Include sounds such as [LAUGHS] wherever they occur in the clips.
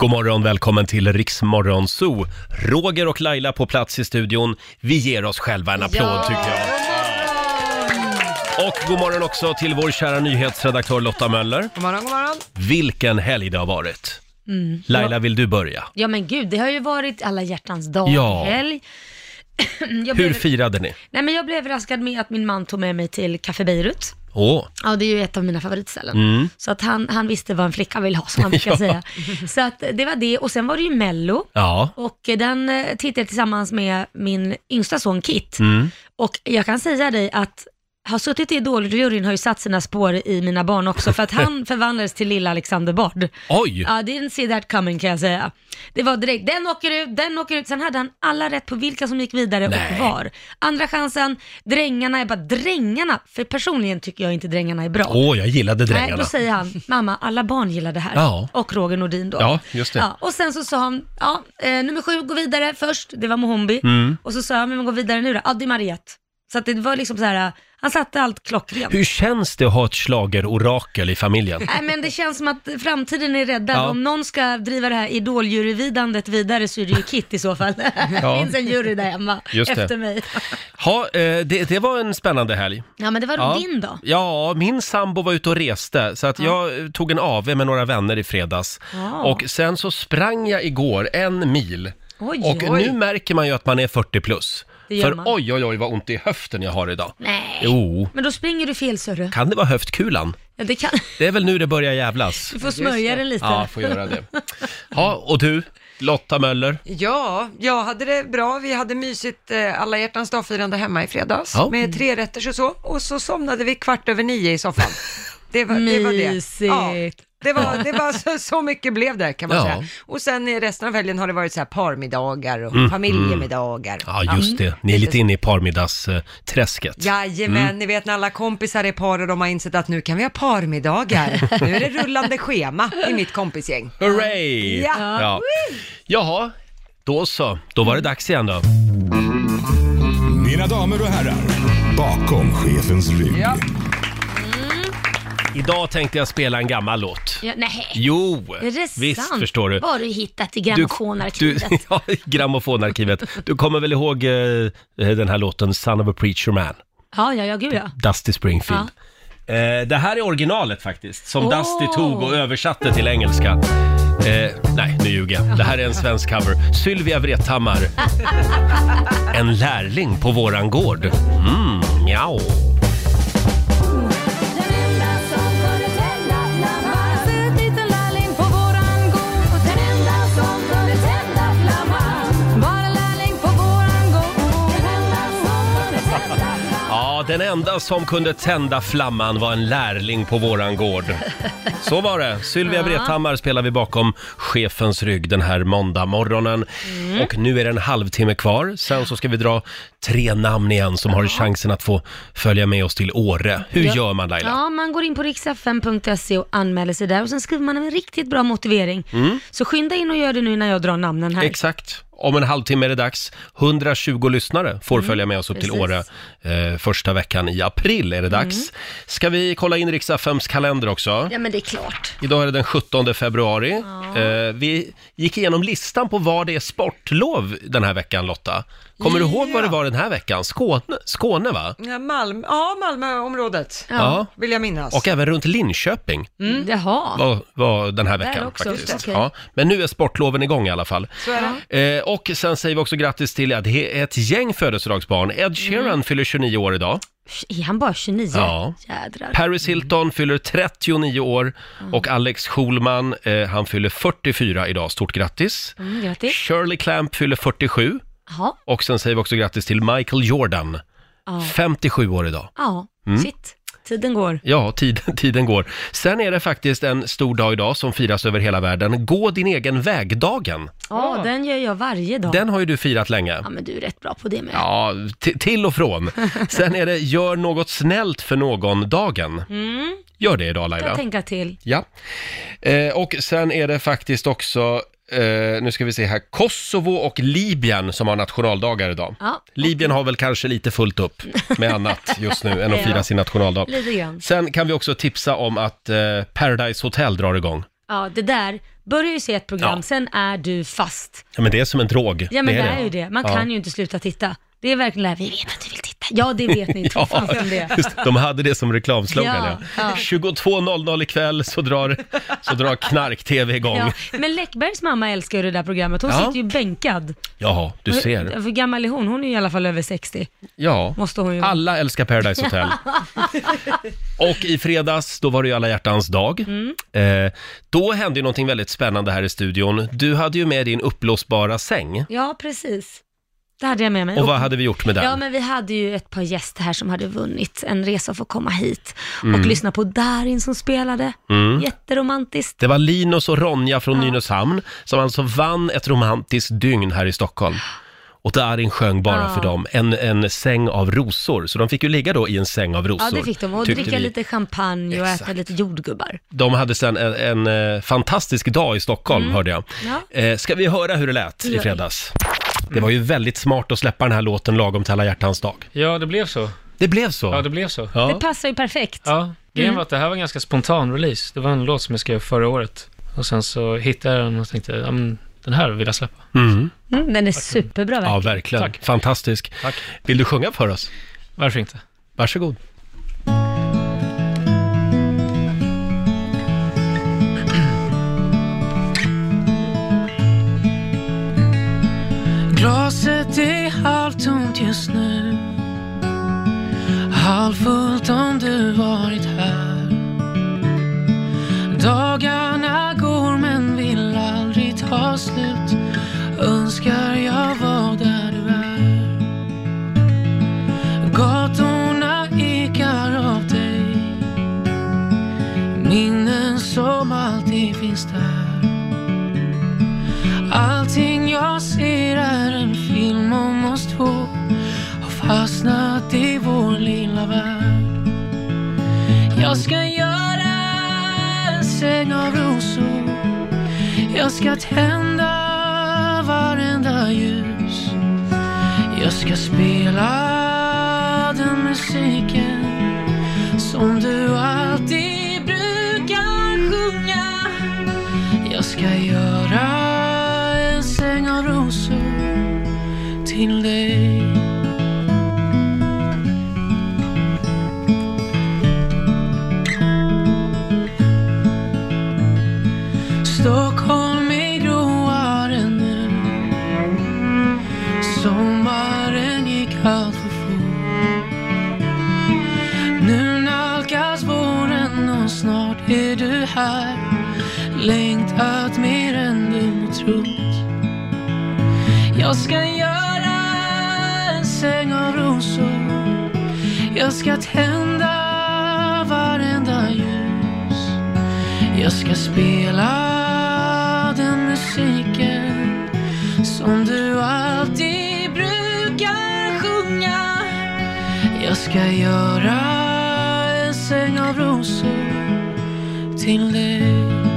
God morgon, välkommen till Riksmorgon Zoo. Roger och Laila på plats i studion. Vi ger oss själva en applåd tycker jag. Och god morgon också till vår kära nyhetsredaktör Lotta Möller. God morgon, god morgon. Vilken helg det har varit. Laila, vill du börja? Ja men gud, det har ju varit alla hjärtans dag Ja. helg. Jag, Hur blev, firade ni? nej, men jag blev överraskad med att min man tog med mig till Café Beirut. Åh, Ja, det är ju ett av mina favoritställen. Mm. Så att han, han visste vad en flicka vill ha, som man brukar [LAUGHS] Ja. säga. Så att det var det. Och sen var det ju Mello. ja. Och eh, den eh, tittade jag tillsammans med min yngsta son Kit. Mm. Och jag kan säga dig att har suttit i Idol-juryn har ju satt sina spår i mina barn också, för att han [LAUGHS] förvandlades till lilla Alexander Bard. Oj! Ja, didn't see that coming kan jag säga. Det var direkt, den åker ut, den åker ut. Sen hade han alla rätt på vilka som gick vidare Nej. och var. Andra chansen, Drängarna, jag bara Drängarna, för personligen tycker jag inte Drängarna är bra. Åh, jag gillade Nej, Drängarna. då säger han, mamma, alla barn gillar det här. Ja. Och Roger Nordin då. Ja, just det. Ja, och sen så sa han, ja, eh, nummer sju går vidare först, det var Mohombi. Mm. Och så sa jag, men vad går vidare nu då? Ja, det är Mariette. Så att det var liksom så här, han satte allt klockrent. Hur känns det att ha ett schlagerorakel i familjen? Nej men det känns som att framtiden är räddad. Ja. Om någon ska driva det här idoljuryvidandet vidare så är det ju Kit i så fall. [LAUGHS] Ja. Det finns en jury där hemma Just det. efter mig. Ha, eh, det, det var en spännande helg. Ja men det var Ja. din då? Ja, min sambo var ute och reste, så att jag tog en AV med några vänner i fredags. Och sen så sprang jag igår en mil. Oj, Och oj. nu märker man ju att man är 40 plus. Det gör För man. oj, oj, oj vad ont i höften jag har idag. Nej. Jo, Men då springer du fel sörru. kan det vara höftkulan? Ja, det kan... Det är väl nu det börjar jävlas. Du får smörja den lite. Ja, får göra det. Ja, och du, Lotta Möller? Ja, jag hade det bra. Vi hade mysigt eh, alla hjärtans dag-firande hemma i fredags Ja. med tre rätter och så. Och så somnade vi kvart över nio i soffan. Det var det. Var det. Mysigt. Det var, det var så, så mycket blev det kan man Ja. säga. Och sen i resten av helgen har det varit så här parmiddagar och Mm, familjemiddagar. Ja, just det. Ni är lite inne i parmiddagsträsket. Jajamän, Mm. ni vet när alla kompisar är par och de har insett att nu kan vi ha parmiddagar. nu är det rullande schema i mitt kompisgäng. Hurray! Ja. Ja. Jaha, då så. Då var det dags igen då. Mina damer och herrar, bakom chefens rygg. Idag tänkte jag spela en gammal låt. Ja, nej. Jo, Är det visst sant? förstår du. Vad har du hittat i grammofonarkivet? du, [LAUGHS] ja, grammofonarkivet. Du kommer väl ihåg eh, den här låten Son of a Preacher Man? Ja, ja, ja, gud ja. Dusty Springfield. Eh, det här är originalet faktiskt, som Åh. Dusty tog och översatte till engelska. Eh, nej, nu ljuger jag. Det här är en svensk cover. Sylvia Vrethammar. [LAUGHS] En lärling på våran gård. Mm, mjau. Den enda som kunde tända flamman var en lärling på våran gård. Så var det. Sylvia Ja. Vrethammar spelar vi bakom chefens rygg den här måndag morgonen. Mm. Och nu är det en halvtimme kvar. Sen så ska vi dra tre namn igen som har chansen att få följa med oss till Åre. Hur Ja. gör man Laila? Ja, man går in på riksfm.se och anmäler sig där och sen skriver man en riktigt bra motivering. Så skynda in och gör det nu när jag drar namnen här. Exakt. Om en halvtimme är det dags. 120 lyssnare får följa med oss upp till Mm. precis. Åre. Eh, första veckan i april är det dags. Ska vi kolla in riks kalender också? Ja, men det är klart. Idag är det den 17 februari. Eh, vi gick igenom listan på var det är sportlov den här veckan Lotta. Kommer du ihåg vad det var den här veckan? Skåne, Skåne va? Ja, Malmö, ja, Malmöområdet. Ja. Vill jag minnas. Och även runt Linköping Jaha. var, var den här Där veckan också, faktiskt. okej. Ja. Men nu är sportloven igång i alla fall. Så är det. Eh, och sen säger vi också grattis till att det är ett gäng födelsedagsbarn. Ed Sheeran Mm. fyller 29 år idag. Är han bara 29? Ja. Jädrar. Paris Hilton fyller 39 år och Alex Schulman, eh, han fyller 44 idag. Stort grattis! Mm, grattis. Shirley Clamp fyller 47 Jaha. och sen säger vi också grattis till Michael Jordan, Ja. 57 år idag. Ja, Mm. shit. Tiden går. Ja, tiden, [LAUGHS] tiden går. Sen är det faktiskt en stor dag idag som firas över hela världen. Gå din egen väg-dagen. Ja, den gör jag varje dag. Den har ju du firat länge. Ja, men du är rätt bra på det med. Ja, till och från. [LAUGHS] Sen är det gör något snällt för någon-dagen. Mm, Gör det idag jag Laila. tänka till. Ja. Eh, och sen är det faktiskt också, eh, nu ska vi se här, Kosovo och Libyen som har nationaldagar idag. Ja, Libyen har väl kanske lite fullt upp med annat [LAUGHS] just nu än att fira sin nationaldag. lite grann. Sen kan vi också tipsa om att eh, Paradise Hotel drar igång. Ja, det där, börjar ju se ett program, Ja. sen är du fast. Ja, men det är som en drog. Ja men det är, ju det, man Ja. kan ju inte sluta titta. Det är verkligen det här, vi vet att du vill titta. Ja, det vet ni, inte. fan det. just, de hade det som reklamslogan ja. Ja, ja. 22.00 ikväll så drar, så drar knark-tv igång. Ja, Ja. men Läckbergs mamma älskar ju det där programmet, hon Ja. sitter ju bänkad. Jaha, du ser. Hur gammal är hon? Hon är i alla fall över 60. Ja, Måste hon ju vara. alla älskar Paradise Hotel. [LAUGHS] Och i fredags, då var det ju alla hjärtans dag. Mm. Eh, då hände ju någonting väldigt spännande här i studion. Du hade ju med din uppblåsbara säng. Ja, precis. Det hade jag med mig. Och vad hade vi gjort med den? Ja, men vi hade ju ett par gäster här som hade vunnit en resa för att komma hit och Mm. lyssna på Darin som spelade. Jätteromantiskt. Det var Linus och Ronja från Nynäshamn som alltså vann ett romantiskt dygn här i Stockholm. Och Darin sjöng bara Ja. för dem en, en säng av rosor. Så de fick ju ligga då i en säng av rosor. Ja, det fick de. Och tyckte dricka vi. lite champagne och äta lite jordgubbar. De hade sen en, en eh, fantastisk dag i Stockholm, hörde jag. Mm. Ja. Eh, ska vi höra hur det lät i Ja. fredags? Det var ju väldigt smart att släppa den här låten lagom till alla hjärtans dag. Ja, det blev så. Det blev så. Ja, det blev så. Ja. Det passar ju perfekt. Ja, grejen var att det här var en ganska spontan release. Det var en låt som jag skrev förra året. Och sen så hittade jag den och tänkte, ja men den här vill jag släppa. Mm. Mm, den är superbra ja, verkligen. verkligen. Tack. Fantastisk. Tack. Vill du sjunga för oss? Varför inte? Varsågod. Glaset är halvtomt just nu. Halvfullt om du varit här. Dagarna går men vill aldrig ta slut. Önskar jag var där du är. Gatorna ekar av dig. Minnen som alltid finns där. Allting jag ser oss två Har fastnat i vår lilla värld. Jag ska göra en säng av rosor. Jag ska tända varenda ljus. Jag ska spela den musiken Som du alltid brukar sjunga. Jag ska göra till dig Stockholm är gråare nu Sommaren gick allt för fort. Nu nalkas våren och snart är du här. Längtat mer än du trott. Jag ska göra säng av rosor. Jag ska tända varenda ljus. Jag ska spela den musiken Som du alltid brukar sjunga. Jag ska göra en säng av rosor till dig.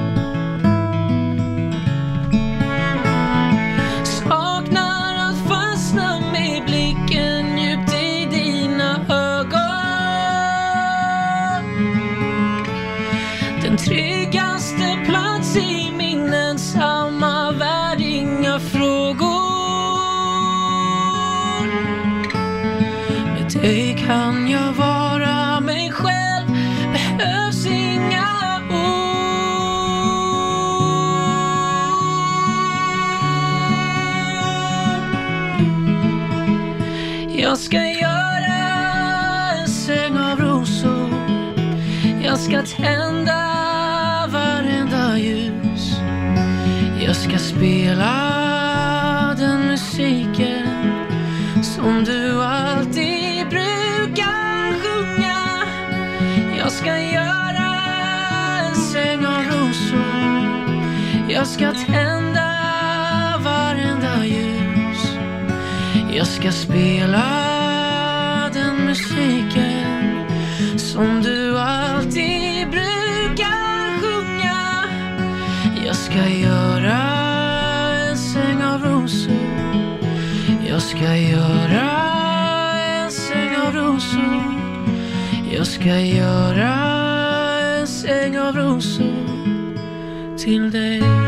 Ska tända varenda ljus. Jag ska spela den musiken Som du alltid brukar sjunga. Jag ska göra en säng av rosor. Jag ska tända varenda ljus. Jag ska spela den musiken som du ska göra en säng av rosor. Jag ska göra en säng av rosor. Jag ska göra en säng av rosor till dig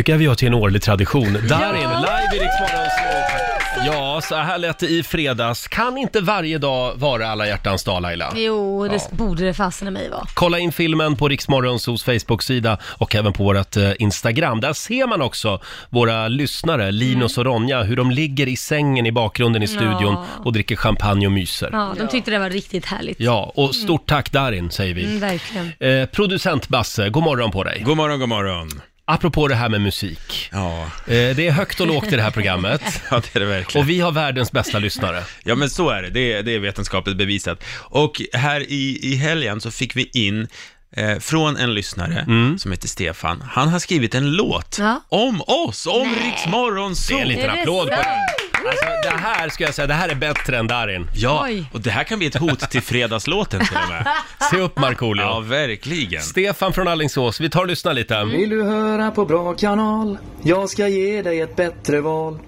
tycker jag vi har till en årlig tradition. Darin, live i Rix Morgon Zoo. Ja, så här lät det i fredags. Kan inte varje dag vara alla hjärtans dag, Laila? Jo, det borde det fasen mig vara. Kolla in filmen på Riksmorgonsos Facebook-sida och även på vårt eh, Instagram. Där ser man också våra lyssnare, Linus och Ronja, hur de ligger i sängen i bakgrunden i studion Ja. och dricker champagne och myser. Ja, de tyckte det var riktigt härligt. Ja, och stort tack Darin, säger vi. Mm, verkligen. Eh, producent Basse, god morgon på dig. God morgon, god morgon. Apropå det här med musik. Ja, Eh, det är högt och lågt i det här programmet. [LAUGHS] ja det är det verkligen. Och vi har världens bästa lyssnare. Ja, men så är det. Det är, det är vetenskapligt bevisat. Och här i, i helgen så fick vi in eh, från en lyssnare som heter Stefan. Han har skrivit en låt Ja. om oss, om Rix Morgon Zoo. Det är en liten Är det applåd på sant? det. Alltså, det här ska jag säga, det här är bättre än Darin. Ja, Oj. och det här kan bli ett hot till fredagslåten till och med. [LAUGHS] Se upp Markoolio. Ja, verkligen. Stefan från Alingsås, vi tar och lyssnar lite. Vill du höra på bra kanal? Jag ska ge dig ett bättre val.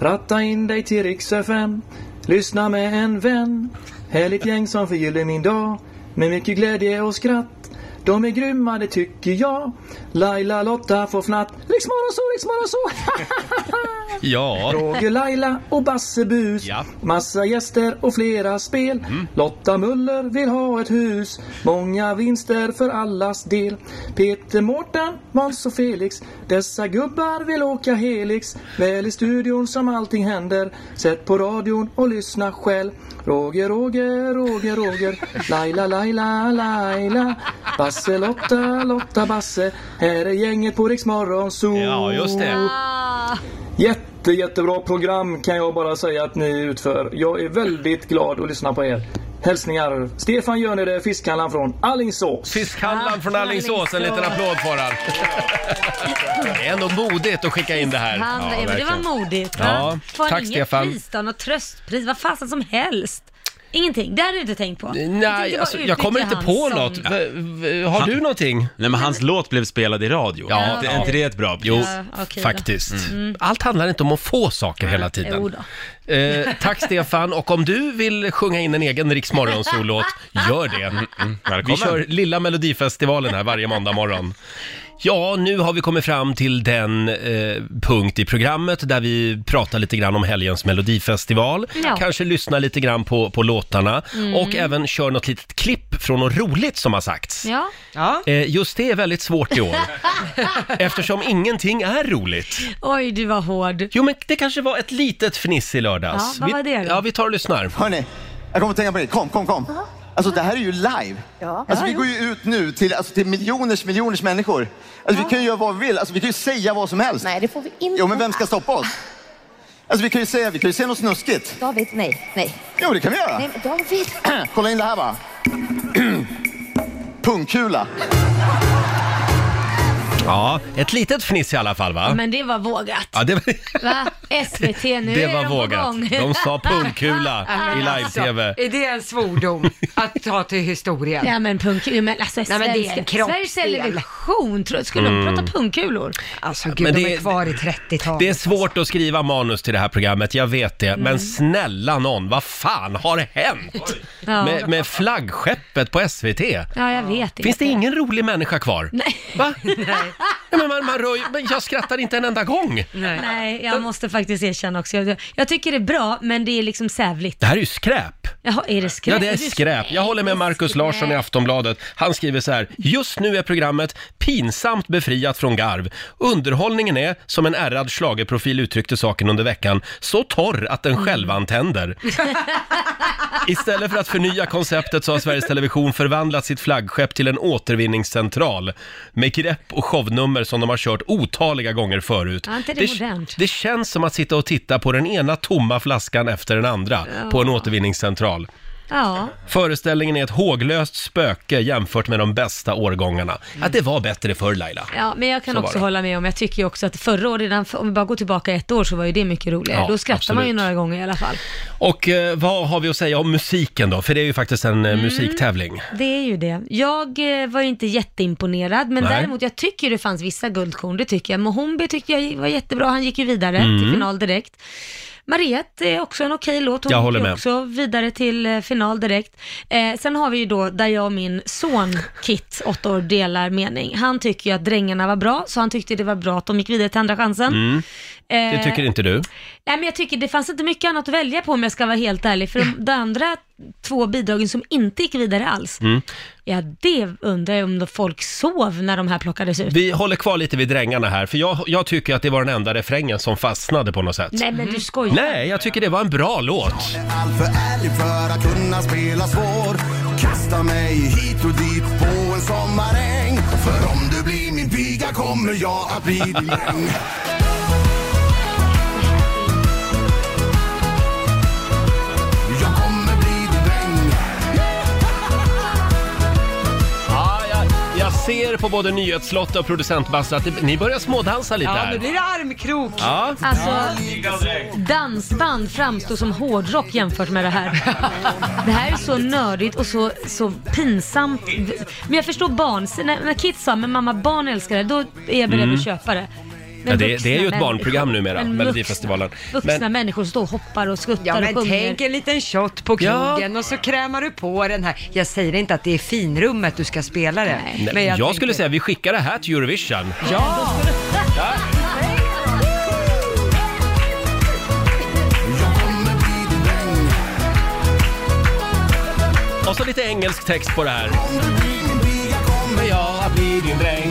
Ratta in dig till Rix FM. Lyssna med en vän. Härligt gäng som förgyller min dag. Med mycket glädje och skratt. De är grymma, det tycker jag. Laila, Lotta får fnatt. Rix Morgonzoo, Rix Morgonzoo. [LAUGHS] Ja, Roger, Laila och Basse Bus. Ja. Massa gäster och flera spel. Lotta Muller vill ha ett hus. Många vinster för allas del. Peter, Mårten, Måns och Felix. Dessa gubbar vill åka Helix. Väl i studion som allting händer. Sätt på radion och lyssna själv. Roger, Roger, Roger, Roger. Laila, Laila, Laila. Basse, Lotta, Lotta, Basse. Här är gänget på Rix Morgon Zoo. ja just det. Ah, Jätte, jättebra program kan jag bara säga att ni utför. Jag är väldigt glad att lyssna på er. Hälsningar Stefan Jönede, fiskhandlaren från Alingsås. Fiskhandlaren från Alingsås, en liten applåd får han. Det är ändå modigt att skicka in det här. han, Ja, men det var verkligen. modigt. Ja, va? Får han tack, inget Stefan. pris då? Något tröstpris? Vad fasen som helst? Ingenting? Det hade du inte tänkt på? Nej, bara alltså, jag kommer inte på något. V- v- Har du någonting? Nej, men hans låt blev spelad i radio. Ja. Det, är inte det ett bra pris? Jo, Ja, okej då. faktiskt. Allt handlar inte om att få saker hela tiden. Jo då. Eh, tack Stefan, och om du vill sjunga in en egen Rix Morgonzoo-låt, gör det. Vi Välkommen. kör lilla Melodifestivalen här varje måndag morgon. Ja, nu har vi kommit fram till den eh, punkt i programmet där vi pratar lite grann om helgens melodifestival. Ja. Kanske lyssnar lite grann på, på låtarna och även kör något litet klipp från något roligt som har sagts. Ja, Ja. Eh, just det är väldigt svårt i år. [LAUGHS] Eftersom ingenting är roligt. oj du var hård. Jo, men det kanske var ett litet fniss i lördags. Ja, vad var det då? Ja, vi tar och lyssnar. Hörni, jag kommer att tänka på det. Kom, kom, kom. Alltså det här är ju live. Alltså vi går ju ut nu till, alltså, till miljoners, miljoners människor. Alltså vi kan ju göra vad vi vill. Alltså vi kan ju säga vad som helst. Nej, det får vi inte. Jo, men vem ska stoppa oss? Alltså vi kan ju säga, vi kan ju säga något snuskigt. David, nej, nej. Jo, det kan vi göra. Nej, David. [CLEARS THROAT] Kolla in det här bara. [CLEARS THROAT] Pungkula. Ja, ett litet fniss i alla fall va? Men det var vågat. Ja, det, var- [LAUGHS] Va? SVT, nu det är var de på vågat. gång. De sa pungkula [LAUGHS] i live-tv. Är det en svordom att ta till historien? Ja men pungkulor, men alltså Nej, men det är en svenska, kroppsdel. Sveriges Television, tror, skulle de prata pungkulor? Alltså gud, Men de det- är kvar i 30-talet. Det är svårt att skriva manus till det här programmet, jag vet det. Men snälla någon, vad fan har hänt? [LAUGHS] Ja. Med, med flaggskeppet på SVT? Ja, jag vet Finns det inte. ingen rolig människa kvar? Nej. Va? Ja, men man, man rör, ju- men jag skrattar inte en enda gång. Nej. Nej, jag måste faktiskt erkänna också. Jag, jag tycker det är bra, men det är liksom sävligt. Det här är ju skräp. Jaha, är det skräp? Ja, det är skräp. Jag håller med Markus Larsson i Aftonbladet. Han skriver så här. Just nu är programmet pinsamt befriat från garv. Underhållningen är, som en ärrad schlagerprofil uttryckte saken under veckan, så torr att den självantänder. [LAUGHS] Istället för att förnya konceptet så har Sveriges Television förvandlat sitt flaggskepp till en återvinningscentral med grepp och shownummer som de har kört otaliga gånger förut. Ja, inte det modernt. det känns som att sitta och titta på den ena tomma flaskan efter den andra på en återvinningscentral. Ja, Föreställningen är ett håglöst spöke jämfört med de bästa årgångarna. Ja, det var bättre förr Laila. ja, men jag kan Så var också det. hålla med om, jag tycker ju också att förra året, redan för- om vi bara går tillbaka ett år så var ju det mycket roligare. Ja, Då skrattar man ju absolut. några gånger i alla fall. Och eh, vad har vi att säga om musiken då? För det är ju faktiskt en Mm. eh, musiktävling. Det är ju det. Jag eh, var ju inte jätteimponerad, men Nej. däremot jag tycker det fanns vissa guldkorn, det tycker jag. Mohombi tyckte jag var jättebra, han gick ju vidare Mm. till final direkt. Mariette är också en okej låt, hon Jag gick håller ju med. också vidare till eh, final direkt. Eh, sen har vi ju då, där jag och min son Kit, åtta år, delar mening. Han tycker ju att Drängarna var bra, så han tyckte det var bra att de gick vidare till Andra chansen. Mm. Det Eh, tycker inte du? Nej men jag tycker det fanns inte mycket annat att välja på om jag ska vara helt ärlig. För de, de andra två bidragen som inte gick vidare alls, Mm. ja det undrar jag om då folk sov när de här plockades ut. Vi håller kvar lite vid drängarna här, för jag, jag tycker att det var den enda refrängen som fastnade på något sätt. Nej men du skojar. Nej, jag tycker det var en bra låt. Allt för ärlig för att kunna spela svår Kasta mig hit och dit på en sommaräng För om du blir min piga kommer jag att bli din ser på både nyhetslotta och producent Basse att det, ni börjar smådansa lite Ja, nu här. blir det armkrok. Ja, Alltså, dansband framstår som hårdrock jämfört med det här. Det här är så nördigt och så, så pinsamt. Men jag förstår barn, när, när Kit sa men mamma barn älskar det, då är jag beredd att köpa det. Men ja det, vuxna det är ju ett människor- barnprogram numera, men Melodifestivalen. Vux, vuxna människor som står och hoppar och skuttar Ja, och men sjunger. tänk en liten shot på Ja. krogen och så krämar du på den här. Jag säger inte att det är finrummet du ska spela det. Nej. Nej, jag tänker- skulle säga vi skickar det här till Eurovision. Ja! Bli Och så lite engelsk text på det här. Kommer jag Jag blir din dräng.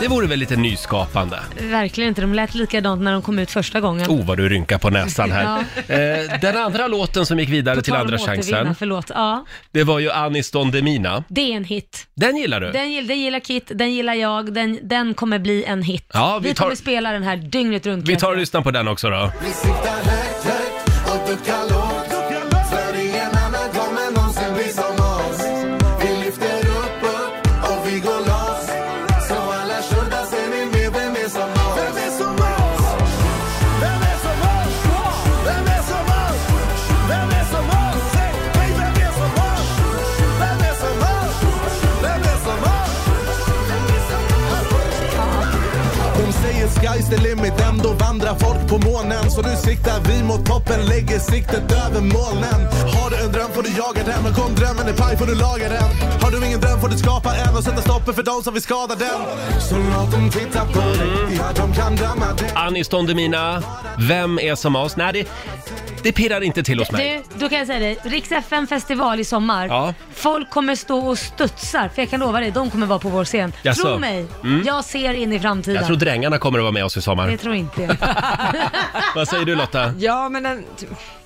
Det vore väl lite nyskapande. Verkligen inte, de lät likadant när de kom ut första gången. Oh, vad du rynkar på näsan här. [LAUGHS] Eh, den andra låten som gick vidare På till tal om andra återvinna, chansen, Förlåt. Ja, det var ju Anis Don Demina. det är en hit. Den gillar du? Den, gill, den gillar Kit, den gillar jag, den, den kommer bli en hit. Ja, vi vi tar- kommer spela den här dygnet runt. Vi kan tar och lyssnar på den också då. Vi siktar högt, högt och lågt För på månen Så nu siktar vi mot toppen, lägger siktet över molnen Har du en dröm får du jaga den, och kom drömmen är paj får du laga den Har du ingen dröm får du skapa en och sätta stoppen för de som vill skada den Så låt dem titta på dig, ja de kan drömma det Anis Don Demina, Vem är som oss? Nej, det, det pirrar inte till hos mig. Du, då kan jag säga det. Riks FM festival i sommar. Ja. Folk kommer stå och studsar, för jag kan lova dig, de kommer vara på vår scen. Jaså? Tro mig, Mm. jag ser in i framtiden. Jag tror drängarna kommer att vara med oss i sommar. Det tror inte jag. [LAUGHS] [LAUGHS] [LAUGHS] Vad säger du Lotta? Ja, men den,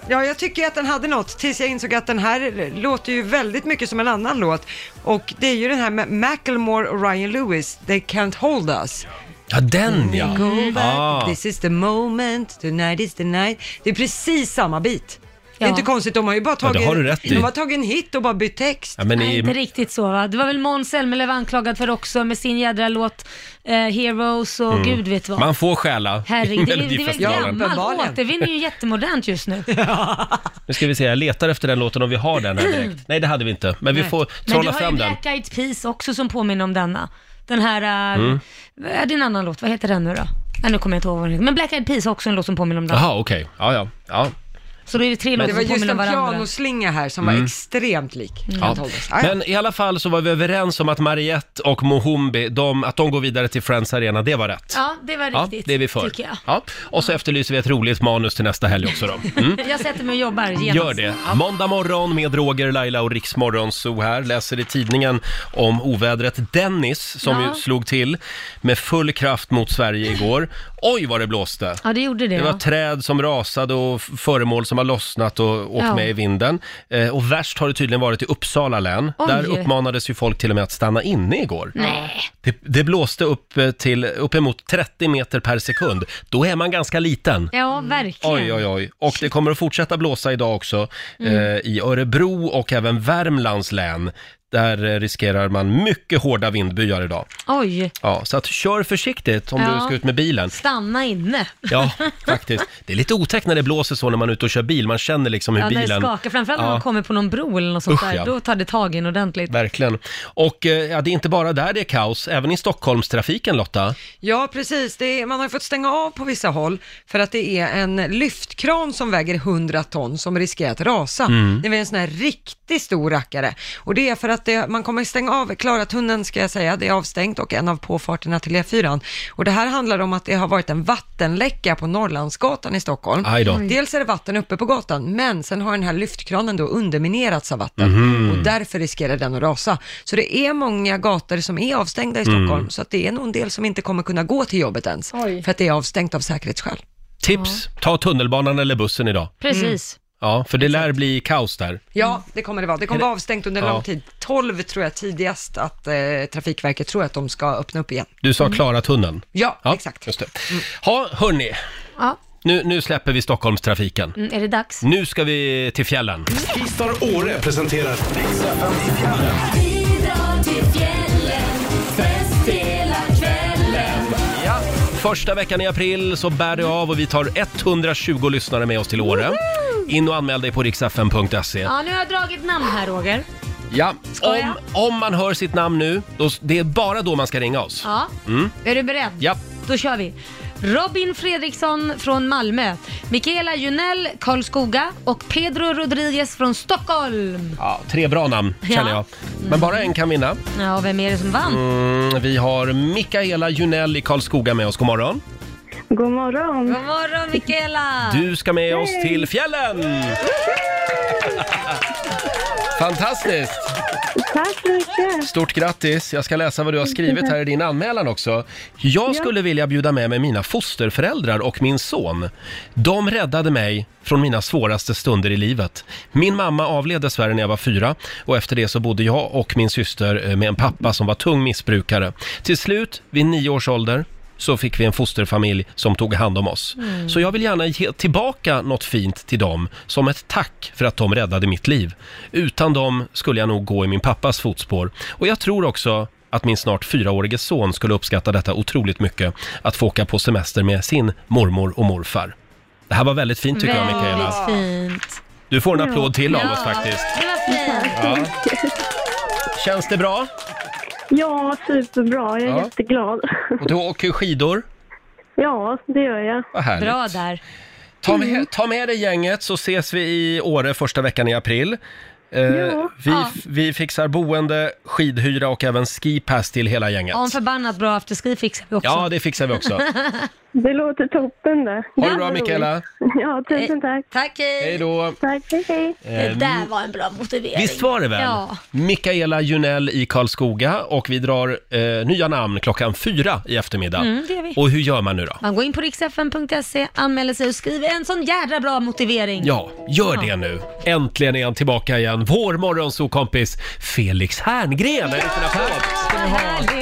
ja, jag tycker att den hade något tills jag insåg att den här låter ju väldigt mycket som en annan låt. Och det är ju den här med Macklemore och Ryan Lewis, They Can't Hold Us. Ja, den ja! Go back, Ah. this is the moment, tonight is the night. Det är precis samma bit. Det är inte konstigt, de har ju bara Ja, det tagit, har du rätt i. de har tagit en hit och bara bytt text. Ja, men Nej, inte i, riktigt så va. Det var väl Måns Zelmerlöw anklagad för också med sin jädra låt eh, Heroes och gud vet vad. Mm. man får stjäla Herregud, [LAUGHS] det, är- det är väl Melodifestivalen. gammalt, Uppenbarligen. återvinning är ju jättemodernt just nu. [LAUGHS] Nu ska vi se, jag letar efter den låten om vi har den här direkt. Nej, det hade vi inte. Men vi Nej. får Men du trolla har ju fram den. Black Eyed Peas också som påminner om denna. Den här, uh, Mm. är det en annan låt? Vad heter den nu då? Nej, nu kommer jag inte ihåg vad den heter. Men Black Eyed Peas har också en låt som påminner om den. Jaha, okej. Ja, ja. ja. Så då är det tre Det låtar var som just påminner en om varandra. pianoslinga här som var extremt lik. Ja. Ah, ja. Men i alla fall så var vi överens om att Mariette och Mohombi, de, att de går vidare till Friends Arena, det var rätt. Ja, det var Ja, riktigt. det är vi för. Tycker jag. Ja. Och så efterlyser vi ett roligt manus till nästa helg också då. Mm. [LAUGHS] Jag sätter mig och jobbar genast. Gör det. Måndag morgon med Roger, Laila och Riksmorgon så här. Läser i tidningen om ovädret Dennis som Ja. ju slog till med full kraft mot Sverige igår. Oj vad det blåste! Ja, det gjorde det. Det var ja. träd som rasade och f- föremål som har lossnat och åkt Ja. med i vinden. Eh, och värst har det tydligen varit i Uppsala län. Oj. Där uppmanades ju folk till och med att stanna inne igår. Nej. Det, det blåste upp eh, till uppemot 30 meter per sekund. Då är man ganska liten. Ja, verkligen. Oj, oj, oj. Och det kommer att fortsätta blåsa idag också eh, i Örebro och även Värmlands län. Där eh, riskerar man mycket hårda vindbyar idag. Oj. Ja, så att kör försiktigt om Ja. du ska ut med bilen. Stanna inne. Ja, [LAUGHS] faktiskt. Det är lite otäckt när det blåser så när man är ute och kör bil. Man känner liksom hur Ja, när det bilen... skakar. Framförallt när Ja. man kommer på någon bro eller något sånt Usch, där. ja. Då tar det tag in ordentligt. Verkligen. Och eh, ja, det är inte bara där det är kaos, även i Stockholmstrafiken Lotta. Ja, precis. Det är, man har ju fått stänga av på vissa håll för att det är en lyftkran som väger 100 ton som riskerar att rasa. Mm. Det är en sån här riktigt stor rackare. Och det är för att det, man kommer stänga av, Klaratunneln ska jag säga, det är avstängt och en av påfarterna till E4. Och det här handlar om att det har varit en vattenläcka på Norrlandsgatan i Stockholm. Aj då. Oj. Dels är det vatten uppe på gatan, men sen har den här lyftkranen då underminerats av vatten Mhm. och därför riskerar den att rasa. Så det är många gator som är avstängda i Stockholm, Mm. så att det är nog en del som inte kommer kunna gå till jobbet ens, för att det är avstängt av säkerhetsskäl. Tips, ta tunnelbanan eller bussen idag. Precis. Ja, för det lär bli kaos där. Ja, det kommer det vara. Det kommer vara avstängt under Ja. lång tid. 12 tror jag tidigast att eh, Trafikverket tror att de ska öppna upp igen. Du sa Klara tunneln. Ja, exakt. Just det. Ha, hörni. Ja. Nu, nu släpper vi Stockholmstrafiken. Mm, är det dags? Nu ska vi till fjällen. Skistar Åre presenterar Rix FM i fjällen. Ja. Första veckan i april så bär det av och vi tar 120 lyssnare med oss till Åre. In och anmäl dig på riksfm.se. Ja, nu har jag dragit namn här Roger. Ja, Ska jag? om, om man hör sitt namn nu, då, det är bara då man ska ringa oss. Ja. Mm. Är du beredd? Ja. Då kör vi. Robin Fredriksson från Malmö, Mikaela Junell, Karlskoga och Pedro Rodriguez från Stockholm. Ja, tre bra namn känner Ja. jag. Men bara en kan vinna. Ja, vem är det som vann? Mm, vi har Mikaela Junell i Karlskoga med oss. God morgon. God morgon. God morgon Mikaela! Du ska med oss till fjällen! Fantastiskt! Tack så mycket. Stort grattis! Jag ska läsa vad du har skrivit här i din anmälan också. Jag skulle vilja bjuda med mig mina fosterföräldrar och min son. De räddade mig från mina svåraste stunder i livet. Min mamma avled dessvärre när jag var fyra och efter det så bodde jag och min syster eh, med en pappa som var tung missbrukare. Till slut, vid nio års ålder, så fick vi en fosterfamilj som tog hand om oss. Mm. Så jag vill gärna ge tillbaka något fint till dem som ett tack för att de räddade mitt liv. Utan dem skulle jag nog gå i min pappas fotspår. Och jag tror också att min snart fyraårige son skulle uppskatta detta otroligt mycket. Att få åka på semester med sin mormor och morfar. Det här var väldigt fint tycker jag Mikaela. Väldigt fint. Du får en applåd till av oss faktiskt. Ja. Känns det bra? Ja, superbra. Jag är Ja. jätteglad. Och du åker skidor? Ja, det gör jag. Vad härligt. Bra där. Ta med, ta med dig gänget så ses vi i Åre första veckan i april. Eh, Ja. vi, Ja. vi fixar boende, skidhyra och även skipass till hela gänget. Ja, en förbannat bra afterski fixar vi också. Ja, det fixar vi också. [LAUGHS] Det låter toppen det. Ha det bra Mikaela. Ja, tusen tack. Tack, hej. Hej då. Tack, hej, hej. Eh, där var en bra motivering. Visst var det väl? Ja. Mikaela Junell i Karlskoga och vi drar eh, nya namn klockan fyra i eftermiddag. Mm, det gör vi. Och hur gör man nu då? Man går in på riksfn.se, anmäler sig och skriver en sån jädra bra motivering. Ja, gör Ja. det nu. Äntligen är han tillbaka igen. Vår morgonsokompis Felix Herngren. En liten applåd. Härligt.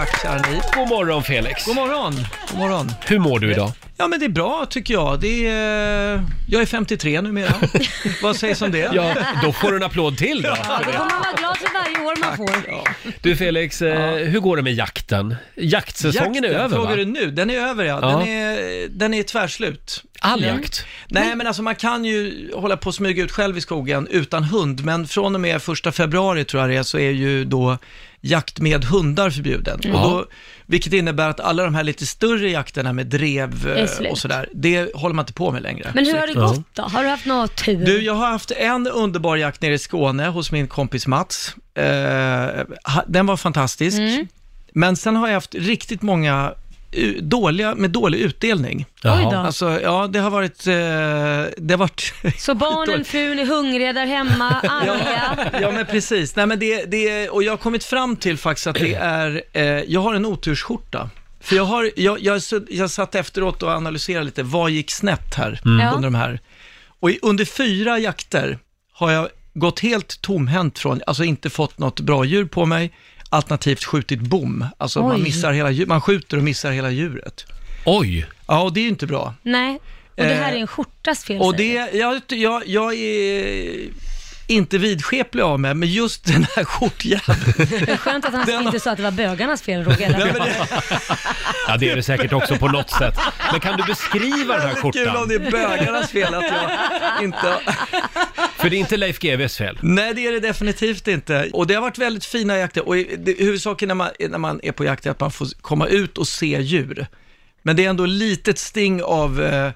Tack kära ni. God morgon Felix. God morgon. God morgon. Hur mår du idag? Ja men det är bra tycker jag. Det är, jag är 53 numera. [LAUGHS] Vad sägs om det? Ja, då får du en applåd till då. Ja, då får man vara glad för varje år man får. Du Felix, eh, hur går det med jakten? Jaktsäsongen är över Frågar va? du nu? Den är över ja. Ja. Den, är, den är tvärslut. All Mm. jakt? Nej men alltså man kan ju hålla på och smyga ut själv i skogen utan hund, men från och med första februari tror jag det är, så är ju då jakt med hundar förbjuden. Mm. Och då, vilket innebär att alla de här lite större jakterna med drev eh, och sådär, det håller man inte på med längre. Men hur har det gått då? Har du haft någon tur? Du, jag har haft en underbar jakt nere i Skåne hos min kompis Mats. Eh, den var fantastisk. Mm. Men sen har jag haft riktigt många dåliga, med dålig utdelning. Då. Alltså, ja, det har varit... Eh, det har varit [LAUGHS] Så barnen, frun är hungriga där hemma, [LAUGHS] arga. ja, men precis. Nej, men det, det, och jag har kommit fram till faktiskt att det är, eh, jag har en otursskjorta. För jag, har, jag, jag, jag satt efteråt och analyserade lite, vad gick snett här Mm. Under de här? Och i, under fyra jakter har jag gått helt tomhänt från, alltså inte fått något bra djur på mig, alternativt skjutit bom. Alltså man, missar hela, man skjuter och missar hela djuret. Oj! Ja, och det är ju inte bra. Nej, och det här Eh, är en skjortas fel Och det, jag, jag, jag är inte vidskeplig av mig, men just den här skjortjäveln. Det är skönt att han inte sa att det var bögarnas fel, Roger. Ja, det är det säkert också på något sätt. Men kan du beskriva den här Kul om skjortan? det är bögarnas fel att jag inte... För det är inte Leif GWs fel. Nej, det är det definitivt inte. Och det har varit väldigt fina jakter. Och det, huvudsaken när man, när man är på jakt är att man får komma ut och se djur. Men det är ändå litet sting av eh,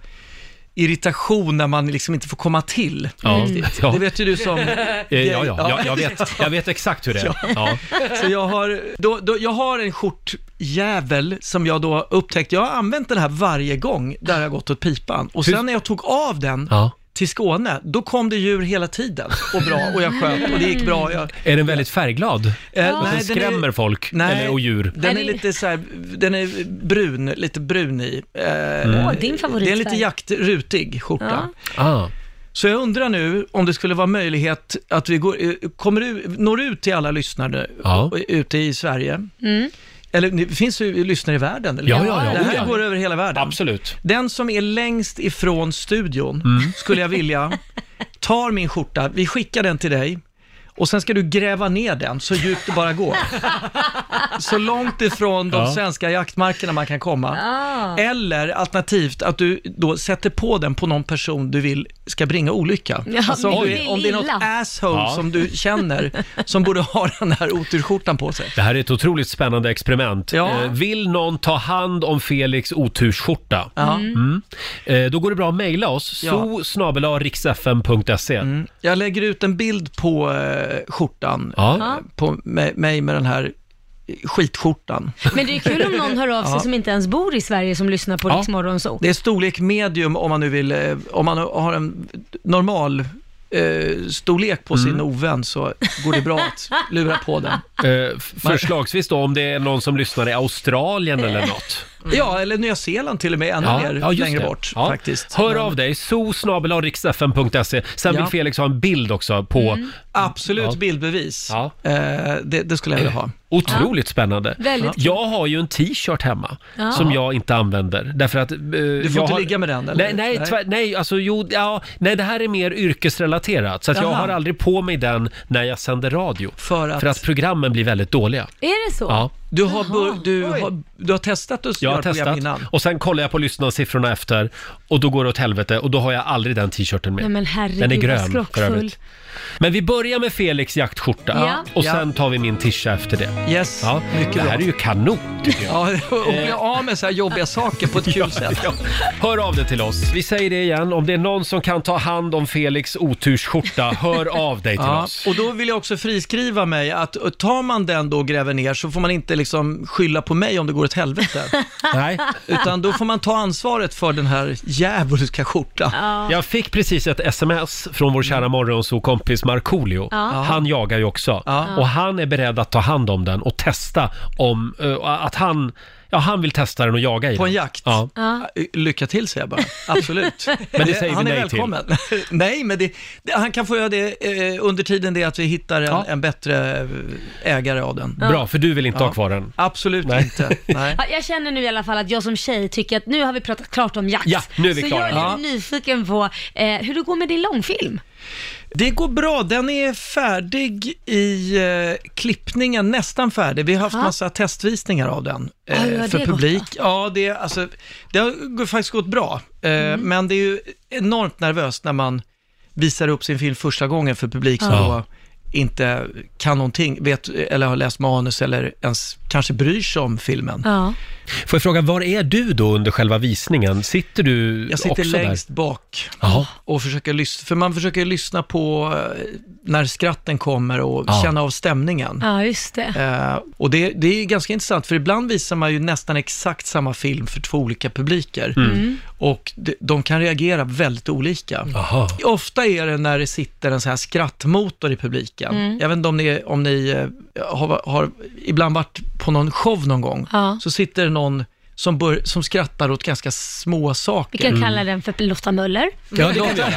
irritation när man liksom inte får komma till. Ja, riktigt. ja. Det vet ju du som... Eh, Ja, ja, ja jag, vet, jag vet exakt hur det är. Ja. Så jag har, då, då, jag har en skjortjävel som jag då upptäckte, jag har använt den här varje gång där jag gått åt pipan. Och sen när jag tog av den Ja. Till Skåne, då kom det djur hela tiden och bra och jag sköt och det gick bra. Jag, Är den väldigt färgglad? Eh, Och nej, den den skrämmer är- folk nej, eller, och djur? Den är det- lite så här, den är brun, lite brun i. Eh, Åh, din favoritfärg. Det är en lite jaktrutig skjorta. Ja. Ah. Så jag undrar nu om det skulle vara möjlighet att vi går, eh, kommer ut, når ut till alla lyssnare Ja. eh, ute i Sverige. Mm. Eller det finns ju lyssnare i världen. Eller? Ja, ja, ja. Det Oh, här ja. går över hela världen. Absolut. Den som är längst ifrån studion Mm. skulle jag vilja, tar min skjorta, vi skickar den till dig och sen ska du gräva ner den så djupt det bara går. så långt ifrån de Ja. svenska jaktmarkerna man kan komma. Ah. Eller alternativt att du då sätter på den på någon person du vill ska bringa olycka. Ja, alltså om, du, om det är något asshole Ja. som du känner som borde ha den här oturskjortan på sig. Det här är ett otroligt spännande experiment. Ja. Eh, Vill någon ta hand om Felix otursskjorta? Ja. Mm. Eh, Då går det bra att mejla oss, Ja. so riksfm.se. Mm. Jag lägger ut en bild på eh, skjortan, Ja. eh, på mig med den här skitskjortan. Men det är kul om någon hör av sig Ja. som inte ens bor i Sverige som lyssnar på Ja. Rix Morgon Zoo. Det är storlek medium om man nu vill, eh, om man har en normal eh, storlek på sin ovän så går det bra att lura på den. [LAUGHS] Eh, förslagsvis då om det är någon som lyssnar i Australien eller [LAUGHS] något. Ja, eller Nya Zeeland till och med, ännu mer just längre det. bort Ja. faktiskt. Hör Men- av dig, so.riksfm.se. Sen Ja. vill Felix ha en bild också på... Mm. Absolut Ja. bildbevis. Ja. Eh, det, det skulle jag vilja ha. Otroligt spännande. Väldigt kul. Jag har ju en t-shirt hemma Ja. som jag inte använder. Därför att... eh, Du får jag inte har... ligga med den eller? Nej, nej, tvär, nej, alltså jo, ja, nej, det här är mer yrkesrelaterat. Så att jag Jaha. har aldrig på mig den när jag sänder radio. För att, För att programmen blir väldigt dåliga. Är det så? Ja, du, har, bör, du, har, du har testat att jag har program testat. innan? Och sen kollar jag på lyssnarsiffrorna efter och då går det åt helvete och då har jag aldrig den t-shirten med. Nej men herregud, Den är grön för skrockfull. Men vi börjar med Felix jaktskjorta Ja. och sen tar vi min tisha efter det. Yes, Ja, mycket det här bra. är ju kanon tycker jag. [LAUGHS] Ja, och bli av med så här jobbiga saker på ett kul [LAUGHS] sätt. Ja. Hör av dig till oss. Vi säger det igen, om det är någon som kan ta hand om Felix otursskjorta, hör av dig till Ja, oss. och då vill jag också friskriva mig att uh, tar man den då och gräver ner så får man inte liksom skylla på mig om det går åt helvete. [LAUGHS] Nej. Utan då får man ta ansvaret för den här djävulska skjortan. Ja. Jag fick precis ett sms från vår kära morgonsokompis Markoolio. Ja. Han jagar ju också. Ja. Och han är beredd att ta hand om den och testa om, eh, att han, ja han vill testa den och jaga i På en den. jakt? Ja. Ja. Lycka till säger jag bara, absolut. [LAUGHS] Men det säger vi han är nej till. välkommen. [LAUGHS] nej, men det, det, han kan få göra det eh, under tiden det är att vi hittar en, Ja. en bättre eh, ägare av den. Bra, för du vill inte Ja. ha kvar den. Absolut Nej. inte. [LAUGHS] Nej. Ja, Jag känner nu i alla fall att jag som tjej tycker att nu har vi pratat klart om jakt. Ja, nu är vi så klara. jag är Ja. lite nyfiken på eh, hur det går med din långfilm. Det går bra, den är färdig i eh, klippningen, nästan färdig. Vi har haft Ja. massa testvisningar av den Ja, eh, hur har för det publik. då? ja, det, alltså, det har faktiskt gått bra, eh, Mm. men det är ju enormt nervöst när man visar upp sin film första gången för publik som Ja. då inte kan någonting, vet, eller har läst manus eller ens kanske bryr sig om filmen. Ja. Får jag fråga, var är du då under själva visningen? Sitter du Jag sitter också längst där? bak Jaha. och försöker lyssna, för man försöker lyssna på eh, när skratten kommer och Ja. känna av stämningen. ja, just det. Eh, och det, det är ganska intressant, för ibland visar man ju nästan exakt samma film för två olika publiker. Mm. Och de, de kan reagera väldigt olika. Jaha. Ofta är det när det sitter en sån här skrattmotor i publiken. Mm. Jag vet inte om ni, om ni eh, har, har ibland varit på någon show någon gång. Ja. Så sitter det någon som, bör, som skrattar åt ganska små saker. Vi kan kalla den för Lotta Möller. Ja, det kan vi [LAUGHS] göra.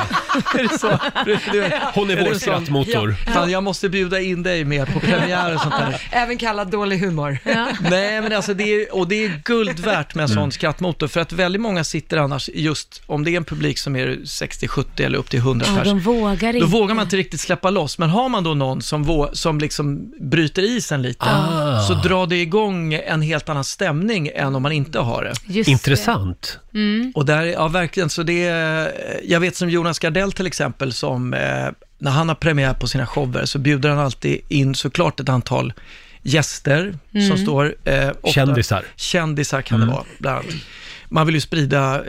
är det så? Du, du, Hon är vår det sån- skrattmotor. Ja. Fan, jag måste bjuda in dig med på premiär och sånt där. Även kallad dålig humor. Nej, men alltså det är, och det är guld värt med en Mm. sån skrattmotor, för att väldigt många sitter annars, just om det är en publik som är 60, 70 eller upp till 100 Ja, pers, de vågar då inte. vågar man inte riktigt släppa loss. Men har man då någon som, vå, som liksom bryter isen lite, Ah. så drar det igång en helt annan stämning än om man inte har det. Just Intressant. Mm. Och där, ja verkligen, så det är, jag vet som Jonas Gardell till exempel, som eh, när han har premiär på sina shower så bjuder han alltid in såklart ett antal gäster Mm. som står... Eh, ofta- Kändisar. Kändisar kan Mm. det vara, bland annat. Man vill ju sprida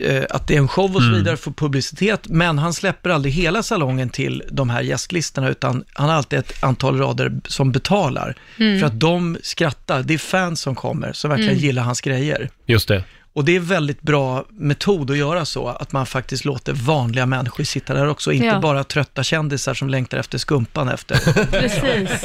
eh, att det är en show och så Mm. vidare för publicitet, men han släpper aldrig hela salongen till de här gästlistorna, utan han har alltid ett antal rader som betalar. Mm. För att de skrattar, det är fans som kommer, som verkligen Mm. gillar hans grejer. Just det. Och det är väldigt bra metod att göra så, att man faktiskt låter vanliga människor sitta där också, inte Ja. bara trötta kändisar som längtar efter skumpan efter. [LAUGHS] Precis.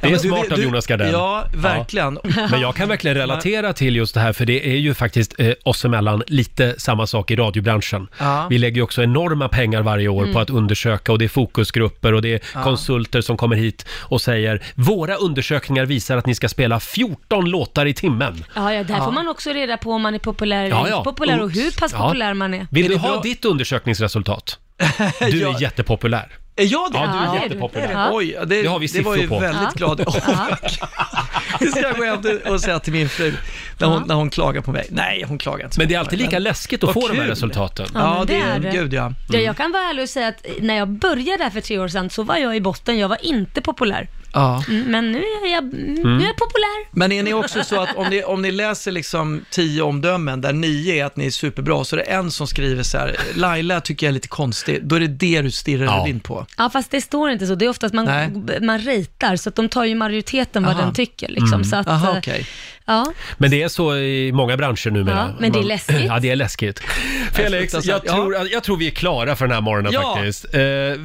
Det är smart av Jonas Gardell. Ja, verkligen. Ja. Men jag kan verkligen relatera till just det här, för det är ju faktiskt eh, oss emellan lite samma sak i radiobranschen. Ja. Vi lägger ju också enorma pengar varje år Mm. på att undersöka och det är fokusgrupper och det är Ja. konsulter som kommer hit och säger våra undersökningar visar att ni ska spela 14 låtar i timmen. Ja, ja, där Ja. får man också reda på om man är populär Ja, ja. populär och hur pass Ja. populär man är. Vill Är du det ha bra? ditt undersökningsresultat? [LAUGHS] Du är jättepopulär. Är jag det? Ja, du Ja, är du. jättepopulär. Ja. Oj, det, Det har vi det var ju siffror på. väldigt Ja. glad. Ja. [LAUGHS] det ska jag gå hem till- och säga till min fru när hon, när hon klagar på mig. Nej, hon klagar inte. så Men det är alltid lika läskigt att Vad få de här kul. resultaten. Ja, Ja, men det det är är det. gud ja. Ja, jag kan vara ärlig och säga att när jag började där för tre år sedan så var jag i botten, jag var inte populär. Ja. Mm, Men nu är jag, mm. nu är jag populär. Men är ni också så att om ni, om ni läser liksom tio omdömen där nio är att ni är superbra, så är det en som skriver så här, Laila tycker jag är lite konstig, då är det det du stirrar Ja. dig in på. Ja, fast det står inte så. Det är oftast man, Nej. man ratear, så att de tar ju majoriteten vad Aha. den tycker. Liksom, så att, Aha, eh, okej. Ja. Men det är så i många branscher numera. Ja, men det är Man- läskigt. Ja, det är läskigt. [LAUGHS] Felix, jag fruktansvärt. Ja. tror, jag tror vi är klara för den här morgonen Ja. faktiskt. Eh,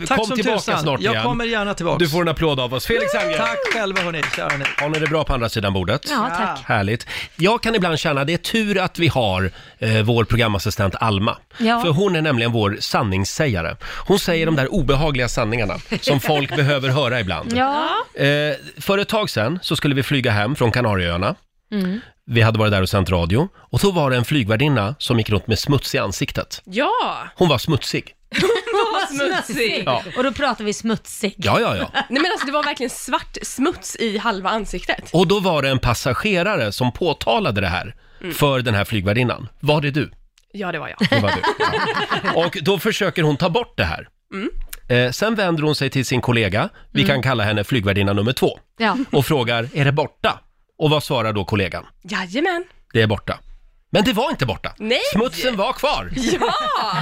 Tack kom som tillbaka tusan. snart Jag igen. kommer gärna tillbaka. Du får en applåd av oss. Felix Herngren, Tack själva hörni, kära ni. har ni det bra på andra sidan bordet? ja, tack. Härligt. Jag kan ibland känna det är tur att vi har eh, vår programassistent Alma. Ja. För hon är nämligen vår sanningssägare. Hon säger de där obehagliga sanningarna som folk [LAUGHS] behöver höra ibland. Ja. Eh, för ett tag sedan så skulle vi flyga hem från Kanarieöarna. Mm. Vi hade varit där och sänt radio och då var det en flygvärdinna som gick runt med smuts i ansiktet. Ja! Hon var smutsig. [LAUGHS] Vad smutsig! Ja. Och då pratar vi smutsig. Ja, ja, ja. Nej men alltså det var verkligen svart smuts i halva ansiktet. Och då var det en passagerare som påtalade det här Mm. för den här flygvärdinnan. Var det du? Ja, det var jag. Det var du. Ja. Och då försöker hon ta bort det här. Mm. Eh, sen vänder hon sig till sin kollega, vi Mm. kan kalla henne flygvärdinna nummer två, Ja. och frågar, är det borta? Och vad svarar då kollegan? Jajamän. Det är borta. Men det var inte borta. Nej! Smutsen var kvar. Ja!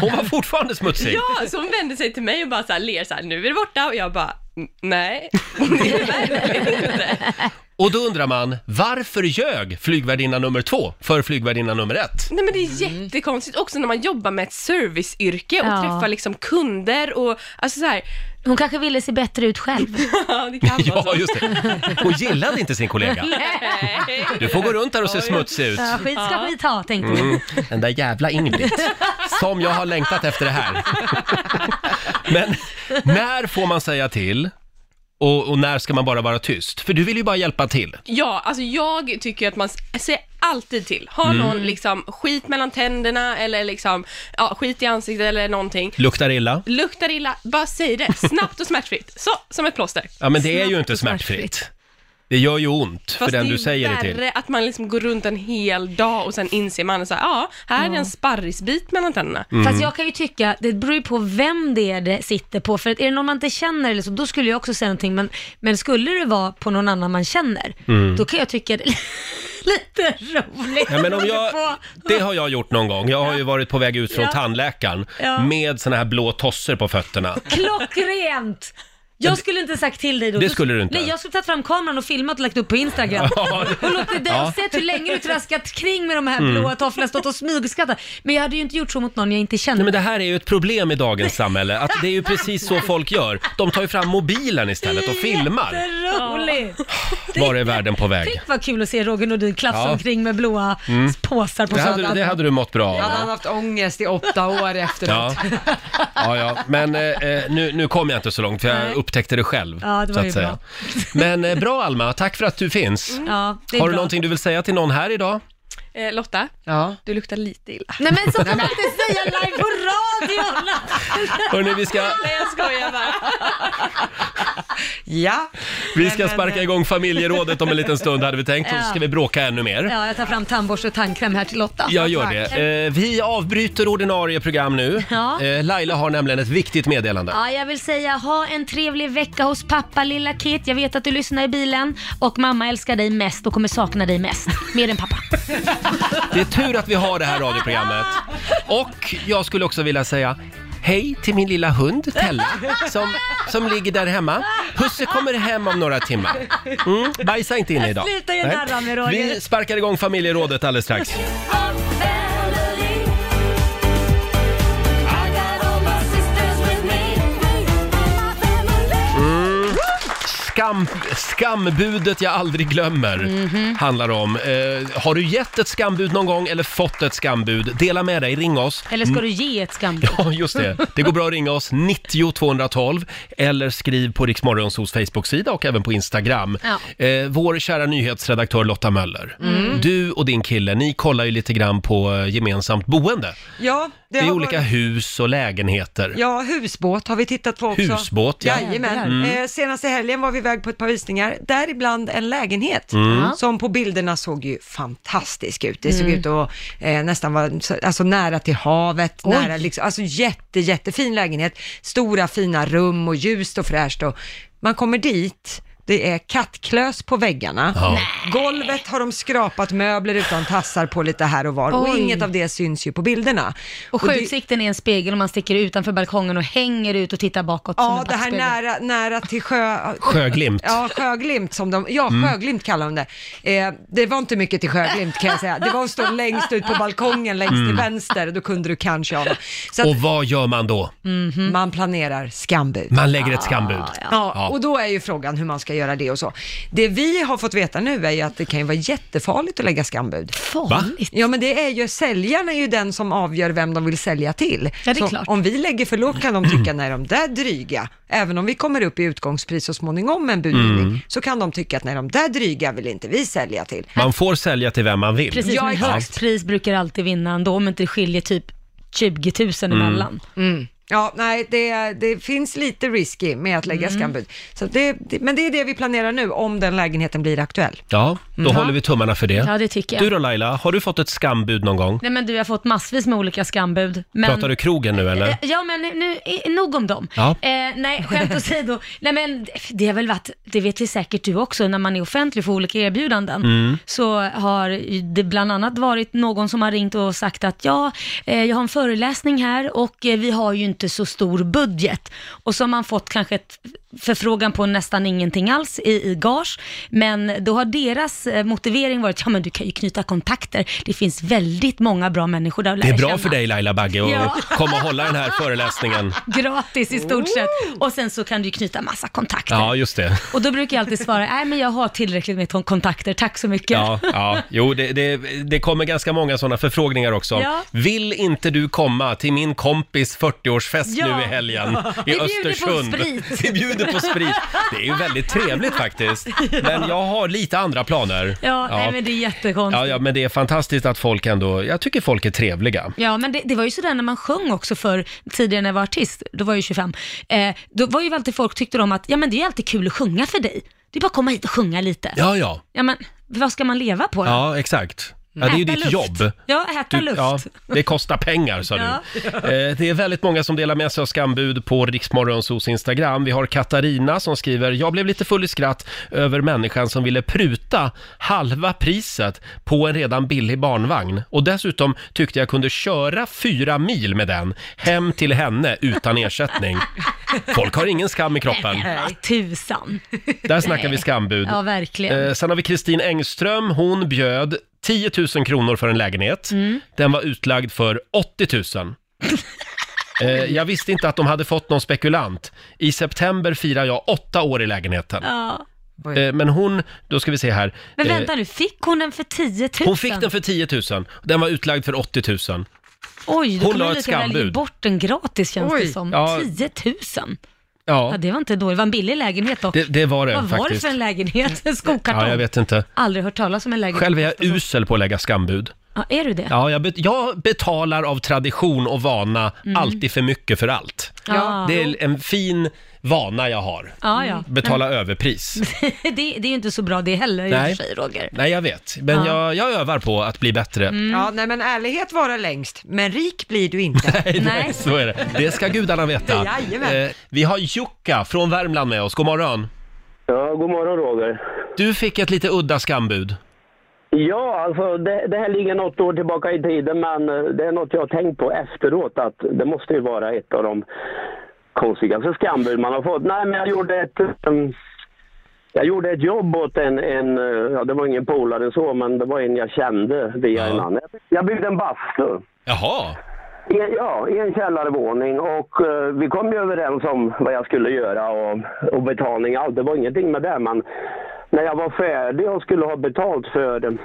Hon var fortfarande smutsig. Ja, så hon vände sig till mig och bara så här, ler så här, nu är det borta och jag bara, "N- nej, [LAUGHS] det är verkligen inte. Och då undrar man, varför ljög flygvärdinna nummer två för flygvärdinna nummer ett? Nej men det är jättekonstigt också när man jobbar med ett serviceyrke och Ja. träffar liksom kunder och alltså så här, Hon kanske ville se bättre ut själv. [LAUGHS] ja det kan vara Ja, så. just det. Hon gillade inte sin kollega. [LAUGHS] Nej. Du får gå runt där och se smutsig ut. Ja, skit ska skit ha, tänkte jag. Mm, den där jävla Ingrid. Som jag har längtat efter det här. [LAUGHS] Men när får man säga till? Och, och när ska man bara vara tyst? För du vill ju bara hjälpa till. Ja, alltså jag tycker att man s- säger alltid till. Har Mm. någon liksom skit mellan tänderna eller liksom, ja, skit i ansiktet eller någonting. Luktar illa? Luktar illa, bara säg det. Snabbt och smärtfritt. Så, som ett plåster. Ja, men det är ju Snabbt inte och smärtfritt. smärtfritt. Det gör ju ont för Fast den det du säger det är till. värre att man liksom går runt en hel dag och sen inser man så här, ja, här är det en sparrisbit mellan tänderna. Mm. Fast jag kan ju tycka, det beror ju på vem det är det sitter på. För att är det någon man inte känner eller så, då skulle jag också säga någonting. Men, men skulle det vara på någon annan man känner, Mm. då kan jag tycka det är [LAUGHS] lite roligt. Ja, men om jag, På- det har jag gjort någon gång. Jag har ju varit på väg ut från Ja. tandläkaren Ja. med såna här blå tosser på fötterna. Klockrent! Jag skulle inte sagt till dig då. Det skulle du inte. Nej, jag skulle tagit fram kameran och filmat och lagt upp på Instagram. [LAUGHS] Ja. och låtit dig Ja. och sett hur länge du traskat kring med de här Mm. blåa tofflorna, stått och smygskrattat. Men jag hade ju inte gjort så mot någon jag inte känner. Nej, men det här är ju ett problem i dagens samhälle, att det är ju precis så folk gör. De tar ju fram mobilen istället och filmar. Jätteroligt! Var är världen på väg? Tänk vad kul att se Roger Nordin klafsa Ja. omkring med blåa Mm. påsar på Det hade, det hade du mått bra av. Hade han haft ångest i åtta år efteråt. Ja. Ja, ja, men eh, eh, nu, nu kom jag inte så långt för jag. Upptäckte det själv. Ja, det var så ju säga. [LAUGHS] Men eh, bra Alma, tack för att du finns. Ja, det är Har du bra. någonting du vill säga till någon här idag? Eh, Lotta, ja. du luktar lite illa. Nej men så får man inte säga live på radion! Hörrni, vi ska, Nej, jag skojar bara. Ja. vi ska sparka eh, igång familjerådet om en liten stund hade vi tänkt. Och så ska vi bråka ännu mer. Ja, jag tar fram tandborste och tandkräm här till Lotta. Jag gör det. Eh, vi avbryter ordinarie program nu. Ja. Eh, Laila har nämligen ett viktigt meddelande. Ja, jag vill säga ha en trevlig vecka hos pappa lilla Kit. Jag vet att du lyssnar i bilen och mamma älskar dig mest och kommer sakna dig mest. Mer än pappa. Det är tur att vi har det här radioprogrammet. Och jag skulle också vilja säga hej till min lilla hund Tella som, som ligger där hemma. Husse kommer hem om några timmar. Mm, bajsa inte inne idag. Sluta ju Nej. narra mig, Roger. Vi sparkar igång familjerådet alldeles strax. Skam, skambudet jag aldrig glömmer Mhm. handlar om. Eh, har du gett ett skambud någon gång eller fått ett skambud? Dela med dig, ring oss. Eller ska du ge ett skambud? [LAUGHS] Ja, just det. Det går bra att ringa oss 90 212 eller skriv på Riksmorgonsos Facebook-sida och även på Instagram. Ja. Eh, vår kära nyhetsredaktör Lotta Möller, Mm. du och din kille, ni kollar ju lite grann på eh, gemensamt boende. Ja, Det är har olika varit- hus och lägenheter. Ja, husbåt har vi tittat på också. Husbåt, ja. Jajamän. Mm. Eh, senaste helgen var vi iväg på ett par visningar, däribland en lägenhet Mm. som på bilderna såg ju fantastisk ut. Det såg Mm. ut att eh, nästan vara så- alltså, nära till havet, Oj. nära liksom, alltså jätte, jättefin lägenhet, stora fina rum och ljust och fräscht och man kommer dit det är kattklös på väggarna. Ja. Golvet har de skrapat möbler utan tassar på lite här och var och Oj. inget av det syns ju på bilderna. Och det- är en spegel och man sticker utanför balkongen och hänger ut och tittar bakåt som Ja, en det här backspegel. nära, nära till sjö... Sjöglimt. Ja, sjöglimt som de, ja, Mm. sjöglimt kallar de det. Eh, det var inte mycket till sjöglimt kan jag säga. Det var att stå längst ut på balkongen längst Mm. till vänster, då kunde du kanske ana. Så att Och vad gör man då? man planerar skambud. Man lägger ett skambud. Ja, Ja. och då är ju frågan hur man ska göra det och så. Det vi har fått veta nu är ju att det kan ju vara jättefarligt att lägga skambud. Farligt? Ja, men det är ju, säljaren är ju den som avgör vem de vill sälja till. Ja, det är så klart. om vi lägger för lågt kan de tycka, nej de där dryga, även om vi kommer upp i utgångspris så småningom med en budgivning, Mm. så kan de tycka att nej de där dryga vill inte vi sälja till. Man får sälja till vem man vill. Precis, Ja, men högst pris brukar alltid vinna ändå om inte det skiljer typ 20 000 Mm. emellan. Mm. Ja, nej, det, det finns lite risky med att lägga Mm. skambud. Så det, det, men det är det vi planerar nu, om den lägenheten blir aktuell. Ja, då Mm. håller vi tummarna för det. Ja, det tycker jag. Du då Laila, har du fått ett skambud någon gång? Nej men du, jag har fått massvis med olika skambud. Men... Pratar du krogen nu eller? Eh, Ja men nu, nu eh, nog om dem. Ja. Eh, nej, skämt åsido. [LAUGHS] Nej men det har väl varit, det vet vi säkert du också, när man är offentlig för olika erbjudanden, Mm. så har ju det bland annat varit någon som har ringt och sagt att ja, eh, jag har en föreläsning här och eh, vi har ju inte inte så stor budget. Och så har man fått kanske ett förfrågan på nästan ingenting alls i, i gage, men då har deras eh, motivering varit, ja men du kan ju knyta kontakter, det finns väldigt många bra människor där att Det är lära bra känna. för dig Laila Bagge att Ja. komma och hålla den här [LAUGHS] föreläsningen. Gratis i stort sett. Och sen så kan du ju knyta massa kontakter. Ja, just det. Och då brukar jag alltid svara, nej men jag har tillräckligt med ton- kontakter, tack så mycket. Ja, ja. Jo, det, det, det kommer ganska många sådana förfrågningar också. Ja. Vill inte du komma till min kompis 40-årsfest Ja. nu i helgen Vi i bjuder på Östersund? sprit. Vi bjuder på sprit. Det är ju väldigt trevligt faktiskt. [LAUGHS] Men jag har lite andra planer. Ja, Nej, men det är jättekonstigt. Ja, ja, men det är fantastiskt att folk ändå, jag tycker folk är trevliga. Ja, men det, det var ju sådär när man sjöng också för tidigare när jag var artist, då var jag ju 25, eh, då var ju alltid folk tyckte de att, ja men det är alltid kul att sjunga för dig. Det är bara att komma hit och sjunga lite. Ja, ja. Ja men, vad ska man leva på då? Ja, exakt. Ja, det är ju Äta ditt luft. jobb. Ja, äta luft. ja, det kostar pengar sa du. Ja. Eh, Det är väldigt många som delar med sig av skambud på Riksmorgonsos Instagram. Vi har Katarina som skriver, jag blev lite full i skratt över människan som ville pruta halva priset på en redan billig barnvagn. Och dessutom tyckte jag kunde köra fyra mil med den hem till henne utan ersättning. Folk har ingen skam i kroppen. Nej, tusan. Där snackar vi skambud. Ja, verkligen. Eh, sen har vi Kristin Engström. Hon bjöd 10 000 kronor för en lägenhet. Mm. Den var utlagd för 80 000. [LAUGHS] Eh, jag visste inte att de hade fått någon spekulant. I september firar jag åtta år i lägenheten. Ja. Eh, men hon, då ska vi se här. Men Eh, vänta nu, fick hon den för 10 000? hon fick den för 10 000. Den var utlagd för 80 000. Oj, då hon kunde la du ett lika väl ge skambud. bort den gratis känns Oj. det som. Ja. 10 000? Ja, Ja, det var inte dåligt. Det var en billig lägenhet dock. det, det var det Vad var det faktiskt. för en lägenhet? [LAUGHS] En skokartong? Ja, jag vet inte. Aldrig hört talas om en lägenhet. Själv är jag usel på att lägga skambud. Ja, är du det? Ja, jag, bet- jag betalar av tradition och vana Mm. alltid för mycket för allt. Ja. Det är en fin vana jag har. Ja, ja. Betala överpris. [LAUGHS] det, det är ju inte så bra det heller i och Nej. för sig, Roger. Nej, jag vet. Men Ja. jag, jag övar på att bli bättre. Mm. Ja, nej men ärlighet varar längst, men rik blir du inte. [LAUGHS] Nej, nej, så är det. Det ska gudarna veta. [LAUGHS] Jajamän. Eh, vi har Jukka från Värmland med oss. God morgon. Ja, god morgon Roger. Du fick ett lite udda skambud. Ja, alltså det, det här ligger något år tillbaka i tiden men eh, det är något jag har tänkt på efteråt att det måste ju vara ett av de konstigaste skambud man har fått. Nej, men jag gjorde ett... um, jag gjorde ett jobb åt en, en, eh, ja det var ingen polare så, men det var en jag kände via en annan. Jag byggde en bastu. Jaha. I, ja, i en källarvåning och eh, vi kom ju överens om vad jag skulle göra och, och betalning och allt. Det var ingenting med det men när jag var färdig och skulle ha betalt för,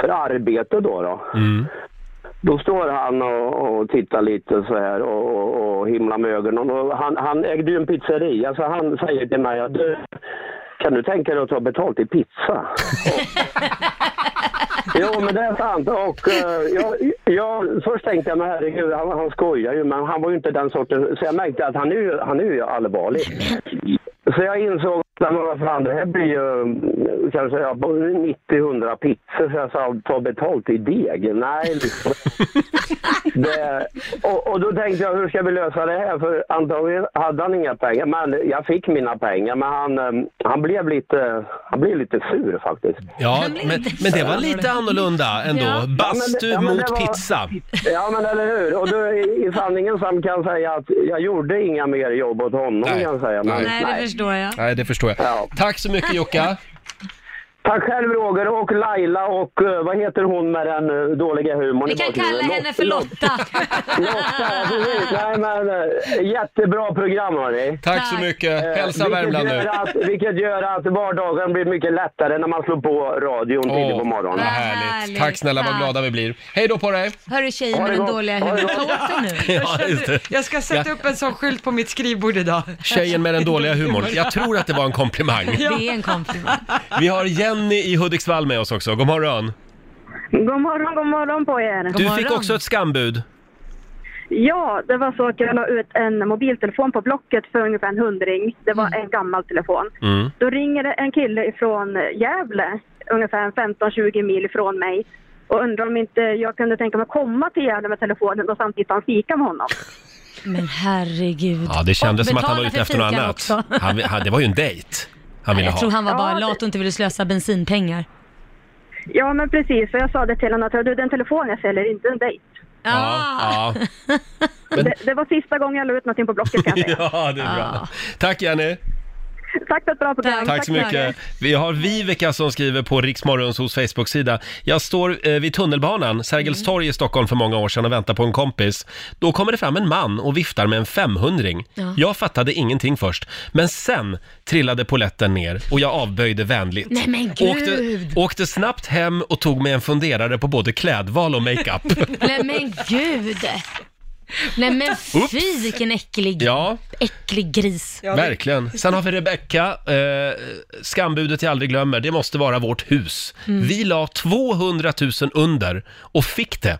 för arbete då, då Mm. Då står han och, och tittar lite så här och, och, och himlar med ögonen. Och han, han ägde ju en pizzeria så han säger till mig att du, kan du tänka dig att ta betalt i pizza? [LAUGHS] Jo, men det är sant. Och, eh, jag, jag, först tänkte jag, men herregud, han, han skojar ju, men han var ju inte den sorten. Så jag märkte att han är ju, han är ju allvarlig. Så jag insåg att men vad fan, det här blir ju kanske ja, 90-100 pizzor. Så jag sa, ta betalt i deg. Nej, liksom. [LAUGHS] det, och, och då tänkte jag, hur ska vi lösa det här? För antagligen hade han inga pengar. Men jag fick mina pengar, men han, eh, han, blev, lite, han blev lite sur faktiskt. Ja, men, men det var lite annorlunda ändå. Ja. Bastu Ja, men det- ja, mot var- pizza. Ja, men eller hur? Och då, i, i sanningens namn kan jag säga att jag gjorde inga mer jobb åt honom kan jag säga. Men, Nej, det förstår jag. Nej, det förstår jag. Tack så mycket Jocka! Tack själv Roger och Laila och eh, vad heter hon med den eh, dåliga humorn? Vi kan kalla henne för Lotta. [LAUGHS] Lotta, precis. Nej, men eh, jättebra program hörni. Tack så mycket. Eh, Hälsa vilket Värmland gör nu. Att, vilket gör att vardagen blir mycket lättare när man slår på radion tidigt på morgonen. Vad härligt. Tack snälla, vad glada vi blir. Hej då på dig. Hörru tjejen med den dåliga gott. ta åt dig nu. [LAUGHS] Ja. Jag ska sätta upp en sån skylt på mitt skrivbord idag. Tjejen med den dåliga humorn. Jag tror att det var en komplimang. Det är en komplimang. Vi har Jenny i Hudiksvall med oss också. God morgon. God morgon, god morgon på er. Du fick också ett skambud. Ja, det var så att jag la ut en mobiltelefon på Blocket för ungefär en hundring. Det var en gammal telefon. Mm. Då ringer det en kille ifrån Gävle, ungefär 15-20 mil ifrån mig och undrar om inte jag kunde tänka mig komma till Gävle med telefonen och samtidigt ta en fika med honom. Men herregud. Ja, det kändes Och som att han var ute efter något annat. Han, han, det var ju en dejt han ville Jag tror ha. han var bara lat och inte ville slösa bensinpengar. Ja, men precis. Så jag sa det till honom att du, den telefon jag säljer, inte en dejt. Ja, ja. [LAUGHS] Det, det var sista gången jag la ut någonting på Blocket kan jag säga. [LAUGHS] ja, det är bra. Tack Jenny. [LAUGHS] Tack för ett bra program. Tack så mycket. Vi har Viveka som skriver på Riksmorgonsos Facebook-sida. Jag står eh, vid tunnelbanan, Sergels torg i Stockholm för många år sedan och väntar på en kompis. Då kommer det fram en man och viftar med en 500 Ja. Jag fattade ingenting först, men sen trillade poletten ner och jag avböjde vänligt. Nej, men gud. Åkte, åkte snabbt hem och tog mig en funderare på både klädval och makeup. [LAUGHS] Nej men gud. Nej men fy vilken äcklig, ja, äcklig gris. verkligen. Sen har vi Rebecca, eh, skambudet jag aldrig glömmer, det måste vara vårt hus. Mm. Vi la 200 000 under och fick det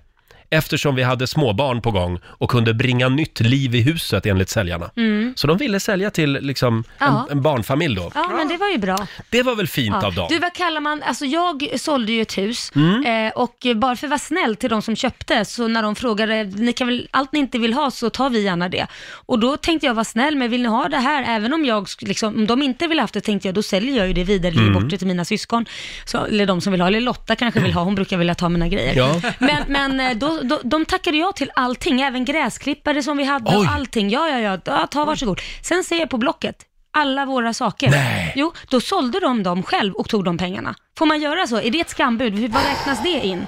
eftersom vi hade småbarn på gång och kunde bringa nytt liv i huset enligt säljarna. Mm. Så de ville sälja till liksom Ja. en, en barnfamilj då. Ja, men det var ju bra. Det var väl fint Ja. av dem? Du, vad kallar man, alltså jag sålde ju ett hus Mm. eh, och bara för att vara snäll till de som köpte, så när de frågade, ni kan väl, allt ni inte vill ha så tar vi gärna det. Och då tänkte jag vara snäll, men vill ni ha det här, även om jag, sk- liksom, om de inte vill ha haft det, tänkte jag, då säljer jag ju det vidare, eller ger Mm. bort det till mina syskon. Så, eller de som vill ha, eller Lotta kanske vill ha, hon brukar vilja ta mina grejer. Ja. Men, men eh, då, då, de tackade jag till allting, även gräsklippare som vi hade och Oj. allting. Ja, ja, ja, ja ta varsågod. Sen ser jag på Blocket, alla våra saker. Nej. Jo, då sålde de dem själv och tog de pengarna. Får man göra så? Är det ett skambud? Hur- Vad räknas det in?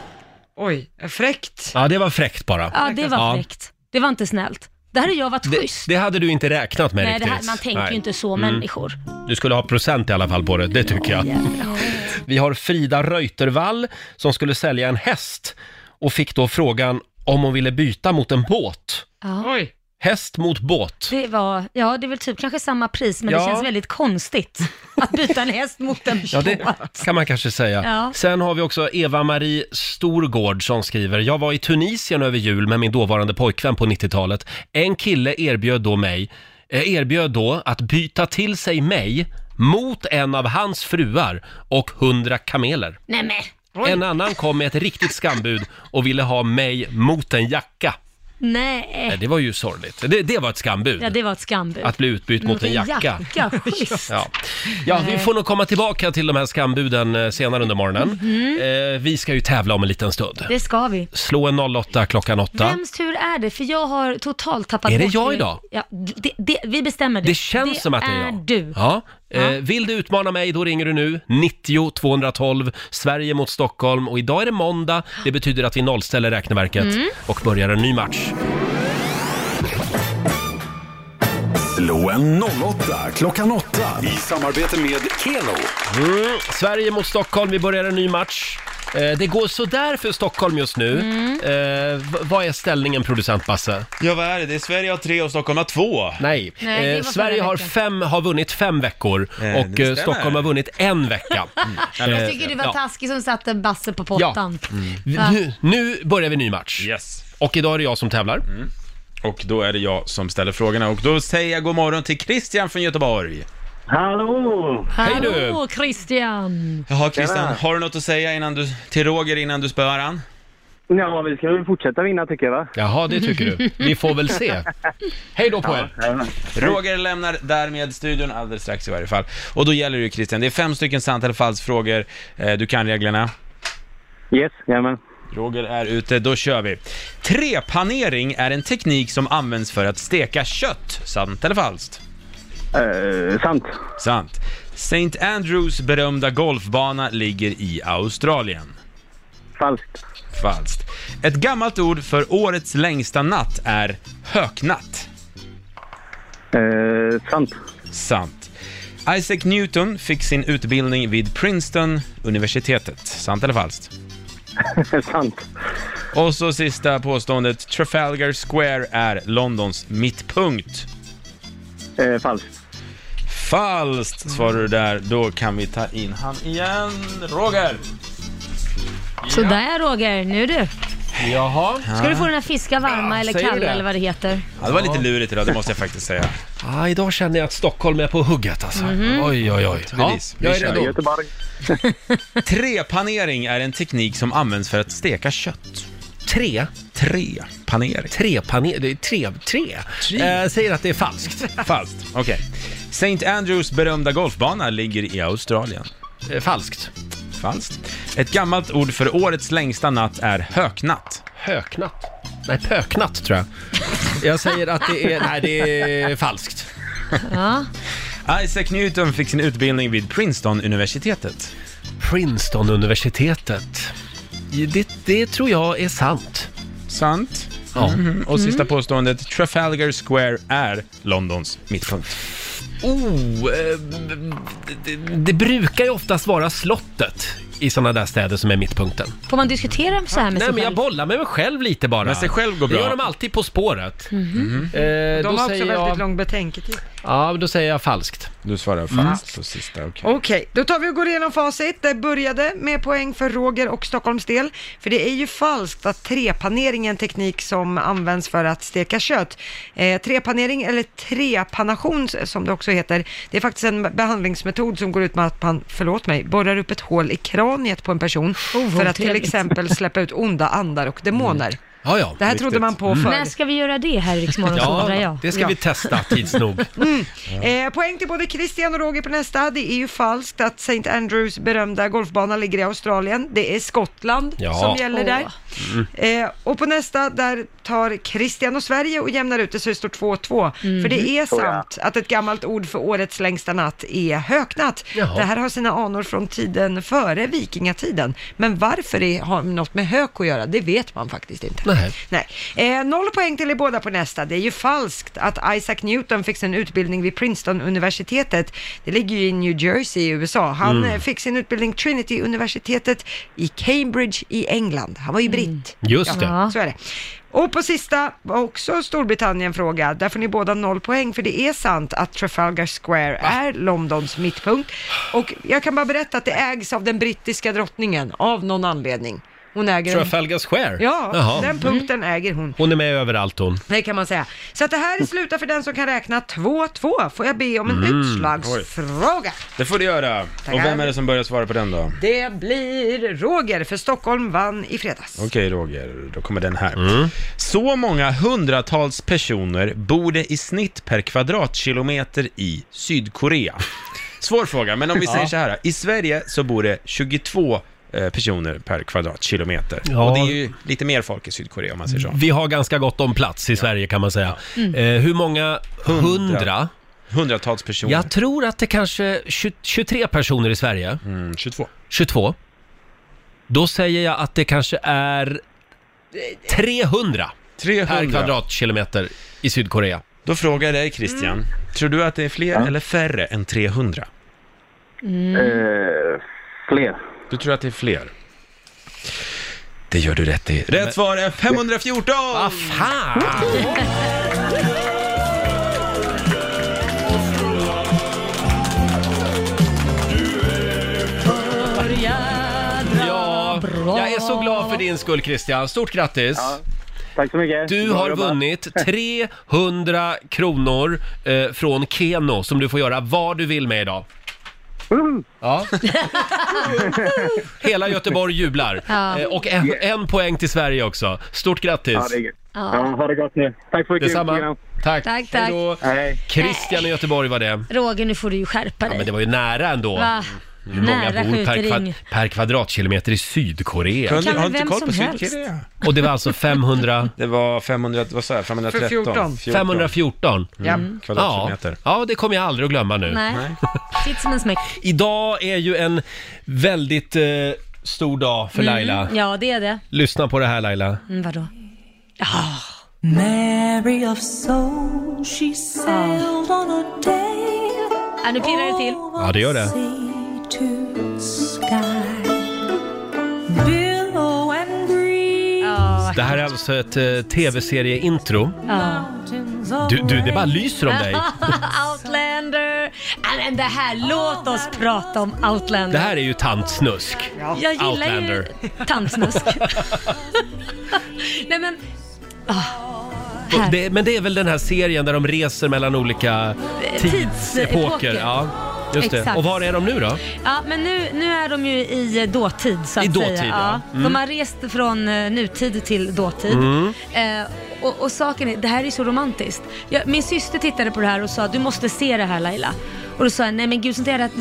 Oj, fräckt. Ja, det var fräckt bara. Ja, det var fräckt. Det var inte snällt. Det hade jag varit Det, schysst. det hade du inte räknat med Nej, det riktigt. här, man tänker Nej. ju inte så, Mm. människor. Du skulle ha procent i alla fall på det, det tycker jag. Vi har Frida Reutervall som skulle sälja en häst och fick då frågan om hon ville byta mot en båt. Ja. Oj. Häst mot båt. Det var, ja det är väl typ kanske samma pris, men Ja. det känns väldigt konstigt [LAUGHS] att byta en häst mot en Ja, det båt. kan man kanske säga. Ja. Sen har vi också Eva-Marie Storgård som skriver, jag var i Tunisien över jul med min dåvarande pojkvän på 90-talet. En kille erbjöd då mig, eh, erbjöd då att byta till sig mig mot en av hans fruar och hundra kameler. Nej men, En annan kom med ett riktigt skambud och ville ha mig mot en jacka. Nej, nej. det var ju sorgligt. Det, det var ett skambud. Ja, det var ett skambud. Att bli utbytt mot, en jacka. jacka, [LAUGHS] schysst. Ja. ja, vi får nog komma tillbaka till de här skambuden eh, senare under morgonen. Mhm. Eh, vi ska ju tävla om en liten stund. Det ska vi. Slå en 08 klockan 8. Vems tur är det? För jag har totalt tappat Är det bort jag idag? Ja, det, det, vi bestämmer det. Det känns som att det är jag. du. Ja. Eh, vill du utmana mig, då ringer du nu. 90 212, Sverige mot Stockholm. Och idag är det måndag. Det betyder att vi nollställer räkneverket Mm. och börjar en ny match. Slå en 08 klockan 8 i samarbete med Keno. Mm, Sverige mot Stockholm, vi börjar en ny match. Eh, det går sådär för Stockholm just nu. Mm. Eh, v- vad är ställningen producent Basse? Ja, vad är det? Det är Sverige har tre och Stockholm har två. Nej, Nej, det eh, var Sverige har, veckan. fem, har vunnit fem veckor Eh, det och eh, stämmer. Stockholm har vunnit en vecka. [LAUGHS] Jag Eh, tycker du var ja. taskig som satte Basse på pottan. Vi- Va? Nu, nu börjar vi ny match. Yes. Och idag är det jag som tävlar. Och då är det jag som ställer frågorna och då säger jag god morgon till Christian från Göteborg. Hallå! Hej du! Hallå Christian! Jaha Christian, Tjena. har du något att säga innan du, till Roger innan du spöar han? Ja, vi ska väl fortsätta vinna tycker jag va? Jaha, det tycker du. Vi får väl se. Hej då på er! Roger lämnar därmed studion alldeles strax i varje fall. Och då gäller det ju Christian, det är fem stycken sant eller falskt frågor. Eh, Du kan reglerna. Yes, jajamän. Roger är ute, då kör vi. Trepanering är en teknik som används för att steka kött. Sant eller falskt? Uh, sant. Sant. St. Andrews berömda golfbana ligger i Australien. Falskt. Falskt. Ett gammalt ord för årets längsta natt är höknatt. Uh, sant. Sant. Isaac Newton fick sin utbildning vid Princeton universitetet. Sant eller falskt? [LAUGHS] sant. Och så sista påståendet. Trafalgar Square är Londons mittpunkt. Uh, falskt. Falskt svarar du där. Då kan vi ta in han igen. Roger! Sådär Roger, nu du. Jaha. Ska du få den här fiska varma eller säger du kalla det? eller vad det heter? Ja, det var lite lurigt idag, det måste jag faktiskt säga. Ah, idag känner jag att Stockholm är på hugget alltså. Mhm. Oj, oj, oj. Ja, Bevis. Vi jag är kör. redo. Göteborg. [LAUGHS] Trepanering är en teknik som används för att steka kött. Tre? Trepanering. Tre paner... Det är tre. Tre. Eh, säger att det är falskt. [LAUGHS] Falskt, okej. St. Andrews berömda golfbana ligger i Australien. Eh, falskt. Falskt. Ett gammalt ord för årets längsta natt är höknatt. Höknatt? Nej, pöknatt tror jag. Jag säger att det är... Nej, det är falskt. Ja. Isaac Newton fick sin utbildning vid Princeton-universitetet. Princeton-universitetet. Det, det tror jag är sant. Sant. Ja. Mhm. Och sista påståendet, Trafalgar Square är Londons mittpunkt. Oh, eh, det, det brukar ju oftast vara slottet i sådana där städer som är mittpunkten. Får man diskutera så här med Nej, sig men jag själv? bollar med mig själv lite bara. Men sig själv går Det bra. gör de alltid På spåret. Mhm. Eh, De då har också säger väldigt jag... lång betänketid. Ja, då säger jag falskt. Du svarar falskt på sista, okej. Okej, då tar vi och går igenom facit. Det började med poäng för Roger och Stockholms del. För det är ju falskt att trepanering är en teknik som används för att steka kött. Eh, trepanering, eller trepanation som det också heter, det är faktiskt en behandlingsmetod som går ut med att man, förlåt mig, borrar upp ett hål i kraniet på en person för att till exempel släppa ut onda andar och demoner. Ja, ja. Det här trodde man på förr. När ska vi göra det här i Rix Morgon, så undrar jag. det ska Ja. vi testa tids nog. [LAUGHS] Mm. Eh, poäng till både Christian och Roger på nästa. Det är ju falskt att St. Andrews berömda golfbana ligger i Australien. Det är Skottland Ja. som gäller där. Mm. Eh, och på nästa, där tar Christian och Sverige och jämnar ut det så det står 2-2. För det är sant att ett gammalt ord för årets längsta natt är höknatt. Jaha. Det här har sina anor från tiden före vikingatiden. Men varför det har något med hök att göra, det vet man faktiskt inte. Nej. Nej. Eh, noll poäng till er båda på nästa. Det är ju falskt att Isaac Newton fick sin utbildning vid Princeton-universitetet. Det ligger ju i New Jersey i USA. Han Mm. eh, fick sin utbildning Trinity-universitetet i Cambridge i England. Han var ju britt. Just det. Ja, så är det. Och på sista, var också Storbritannien-fråga. Där får ni båda noll poäng, för det är sant att Trafalgar Square är Londons mittpunkt. Och jag kan bara berätta att det ägs av den brittiska drottningen, av någon anledning. Hon äger... Trafalgar Square? Ja, Jaha. den punkten äger hon. Hon är med överallt hon. Det kan man säga. Så att det här slutar för den som kan räkna 2-2. Får jag be om en Mm. utslagsfråga? Det får du göra. Och vem är det som börjar svara på den då? Det blir Roger, för Stockholm vann i fredags. Okej Roger, då kommer den här. Så många hundratals personer bor det i snitt per kvadratkilometer i Sydkorea. Svår fråga, men om vi Ja. säger så här. I Sverige så bor det 22 eh, personer per kvadratkilometer. Ja. Och det är ju lite mer folk i Sydkorea om man säger så. Vi har ganska gott om plats i Sverige kan man säga. Mm. Eh, hur många? Hundra? Hundratals personer. Jag tror att det kanske 20, 23 personer i Sverige. 22. 22. Då säger jag att det kanske är 300, 300. per kvadratkilometer i Sydkorea. Då frågar jag dig Christian, tror du att det är fler eller färre än 300? Mm. Eh, fler. Du tror att det är fler? Det gör du rätt i. Rätt svar är 514! Vad fan! Ja, jag är så glad för din skull Christian. Stort grattis! Tack så mycket. Du Bra har jobbat. vunnit [LAUGHS] 300 kronor eh, från Keno som du får göra vad du vill med idag. Ja. [LAUGHS] Hela Göteborg jublar. Ja. Eh, och en, en poäng till Sverige också. Stort grattis! Ja, det är. Ja. Ja, ha det gott nu. Tack för Detsamma. Tack. Tack, tack. Hej då. Hej. Christian i Göteborg var det. Roger, nu får du ju skärpa Ja, dig. men det var ju nära ändå. Va? Hur många Nära bor per, skjutring. kvad, per kvadratkilometer i Sydkorea? Kan väl vem som helst. Och det var alltså 500... [LAUGHS] Det var 500, vad sa jag, 513? 14. 514? Ja. Mm. Kvadratkilometer. Ja, ja, det kommer jag aldrig att glömma nu. Nej, [LAUGHS] sitt som en smäck. Idag är ju en väldigt eh, stor dag för Laila. Mm, ja, det är det. Lyssna på det här Laila. Mm, vadå? Mary of soul, she sailed on a day Ja, nu pirrar det till. Ja, det gör det. To sky. Billow and breeze. Ja, Det här är alltså ett eh, tv-serie-intro. ja. Du, du, det bara lyser om dig. [LAUGHS] Outlander! Ja, men det här, låt oss prata om Outlander. Det här är ju tantsnusk. Jag gillar Outlander. ju tantsnusk. [LAUGHS] Nej men, Och Det, men det är väl den här serien där de reser mellan olika tidsepoker. Tidsepoker. Ja, just det. Exakt. Och var är de nu då? ja, men nu, nu är de ju i dåtid så att I dåtid, säga. ja. Mm. De har rest från eh, nutid till dåtid. Mm. Eh, och, och saken är, det här är så romantiskt. Jag, min syster tittade på det här och sa du måste se det här Laila. Och då sa jag, nej men gud sånt där att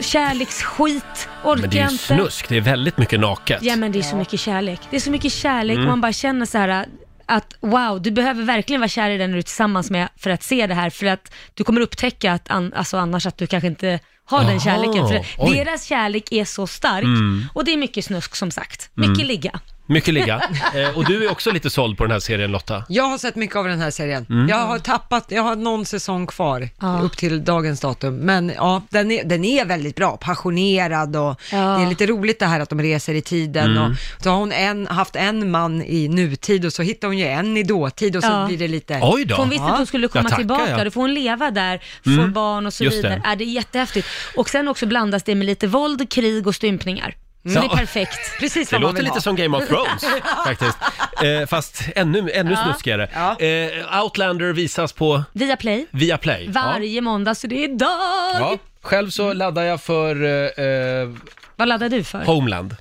kärleksskit orkar Men det är jag ju inte. snusk, det är väldigt mycket naket. Ja men det är så mycket kärlek. Det är så mycket kärlek Mm. och man bara känner så här att wow, du behöver verkligen vara kär i den du är tillsammans med för att se det här, för att du kommer upptäcka att an, alltså annars att du kanske inte har den Jaha, kärleken. För oj. deras kärlek är så stark Mm. och det är mycket snusk som sagt. Mycket Mm. ligga. Mycket ligga. [LAUGHS] Eh, och du är också lite såld på den här serien Lotta. Jag har sett mycket av den här serien. Mm. Jag har tappat, jag har någon säsong kvar upp till dagens datum. Men ja, den är, den är väldigt bra, passionerad och det är lite roligt det här att de reser i tiden. Mm. Och så har hon en, haft en man i nutid och så hittar hon ju en i dåtid och så Ja. blir det lite... För hon visste att hon skulle komma Ja, tackar, tillbaka, ja. då får hon leva där, få Mm. barn och så Just vidare. det. Är det är jättehäftigt. Och sen också blandas det med lite våld, krig och stympningar. Ja. det är perfekt. [LAUGHS] Precis Det låter lite som Game of Thrones [LAUGHS] [LAUGHS] faktiskt. Eh, fast ännu, ännu Ja. snuskigare. Eh, Outlander visas på Via Play. Viaplay. Ja. Varje måndag, så det är idag. Ja. Själv så laddar jag för eh, eh, Vad laddar du för? Homeland.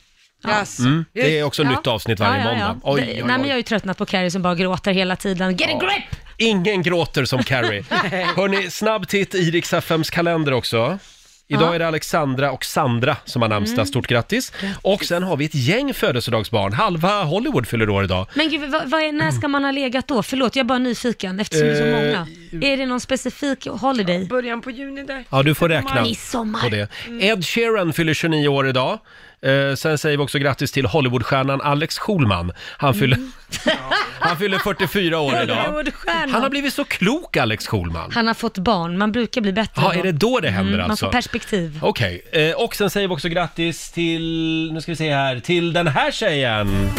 Yes. Mm. Det är också Ja. nytt avsnitt varje Ja, ja, ja. måndag. Oj, Det- oj, Nej, men oj. jag har ju tröttnat på Carrie som bara gråter hela tiden. Get a grip! Ingen gråter som Carrie. Hörni, snabb titt i Rix FMs kalender också. Idag Ja. är det Alexandra och Sandra som har namnsdag. Mm. Stort grattis. Och sen har vi ett gäng födelsedagsbarn. Halva Hollywood fyller år idag. Men gud, vad, vad är, när ska man ha legat då? Förlåt, jag är bara nyfiken eftersom det är så Eh, många. Är det någon specifik holiday? Början på juni där. Ja, du får räkna Midsommar. på det. Ed Sheeran fyller 29 år idag. Eh, sen säger vi också grattis till Hollywoodstjärnan Alex Schulman. Han fyller, [LAUGHS] han fyller 44 år idag. Hollywoodstjärnan. Han har blivit så klok, Alex Schulman. Han har fått barn, man brukar bli bättre Ja, är det då det händer Man alltså? får perspektiv. Okej, eh, och sen säger vi också grattis till, nu ska vi se här, till den här tjejen.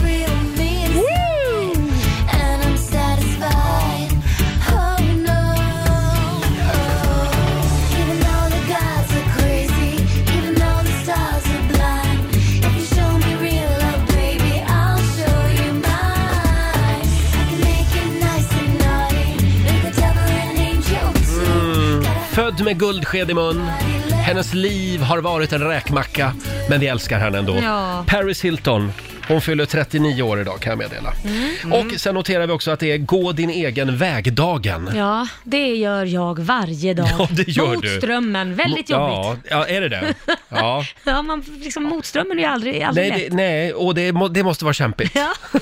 Född med guldsked i mun. Hennes liv har varit en räkmacka, men vi älskar henne ändå. Ja. Paris Hilton, hon fyller 39 år idag kan jag meddela. Mm. Och sen noterar vi också att det är Gå din egen väg-dagen. Ja, det gör jag varje dag. Ja, det gör Mot du. strömmen, väldigt Ja, jobbigt. ja, är det det? Ja. [LAUGHS] Ja, man, liksom, motströmmen är ju aldrig, aldrig Nej, lätt. det, nej, och det, må, det måste vara kämpigt. Ja. [LAUGHS]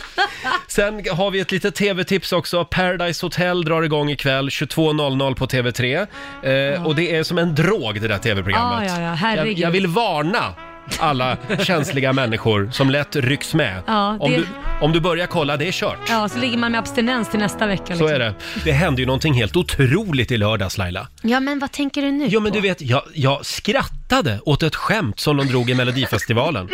Sen har vi ett litet tv-tips också. Paradise Hotel drar igång ikväll 22.00 på TV3. Eh, Och det är som en drog det där tv-programmet. Ja, ja, ja, jag, jag vill varna alla känsliga människor som lätt rycks med. Ja, om, det- du, om du börjar kolla, det är kört. Ja, så ligger man med abstinens till nästa vecka. Så liksom. är det. Det hände ju någonting helt otroligt i lördags Laila. Ja, men vad tänker du nu Jo men på? du vet, jag, jag skrattade åt ett skämt som de drog i Melodifestivalen.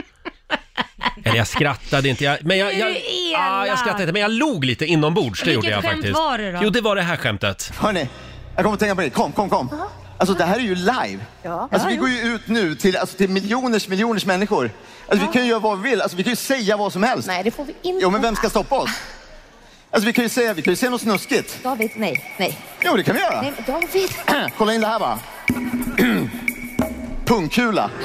Eller jag skrattade inte, jag, men jag, Är jag, du ah, jag elak? skrattade inte, men jag log lite inombords, det Vilket gjorde jag skämt faktiskt. var det då? Jo, det var det här skämtet. Hörni, jag kommer att tänka på det. Kom, kom, kom. Alltså det här är ju live. Ja. Alltså vi Ja, går ju ut nu till, alltså, till miljoners miljoners människor. Alltså vi kan ju göra vad vi vill. Alltså vi kan ju säga vad som helst. Nej, det får vi inte. Jo, men vem ska stoppa oss? Alltså vi kan ju säga, vi kan ju säga något snuskigt. David, nej, nej. Jo, det kan vi göra. Nej, David. [CLEARS THROAT] Kolla in det här bara. [CLEARS THROAT] Pungkula. [LAUGHS]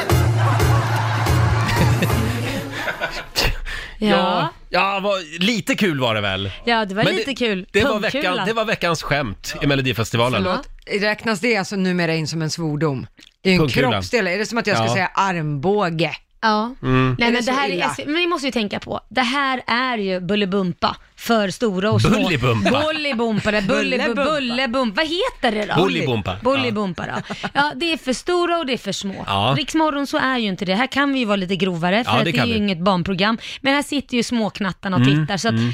Ja. Ja, vad, lite kul var det väl? Ja, det var Men lite kul. Det var, veckan, det var veckans skämt i Melodifestivalen. Förlåt, räknas det alltså numera in som en svordom? Det är ju en kroppsdel, är det som att jag ska Ja. säga armbåge? Ja. Mm. Nej, Är men det det så här illa? är, men vi måste ju tänka på, det här är ju Bullybumpa för stora och små. Bullybumpa? Bullybumpa, det- bully- Bullebumpa. Vad heter det då? Bullybumpa. Bullybumpa då. Ja, det är för stora och det är för små. Ja. Riksmorgon så är ju inte det. Här kan vi ju vara lite grovare för Ja, att det det, kan är ju vi. inget barnprogram. Men här sitter ju småknattarna och Mm, tittar så att mm.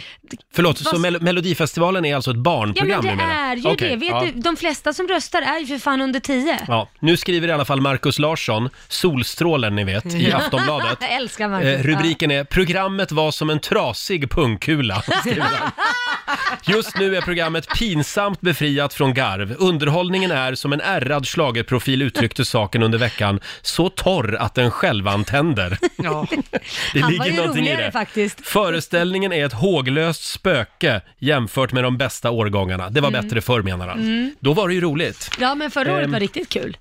Förlåt, så Vad- Mel- Melodifestivalen är alltså ett Ja barnprogram men det numera? är ju Okej, det. Vet ja. du, de flesta som röstar är ju för fan under 10. Ja, nu skriver i alla fall Markus Larsson, Solstrålen ni vet, i Aftonbladet. [LAUGHS] Jag älskar Marcus. Eh, rubriken är “Programmet var som en trasig pungkula”. skriver [LAUGHS] han. [LAUGHS] Just nu är programmet pinsamt befriat från garv. Underhållningen är, som en ärrad schlagerprofil uttryckte saken under veckan, så torr att den självantänder. Ja. [LAUGHS] Det Han ligger var ju någonting i roligare det. faktiskt. Föreställningen är ett håglöst spöke jämfört med de bästa årgångarna. Det var Mm. bättre förr menar han. Mm. Då var det ju roligt. Ja men förra året Ehm. var riktigt kul.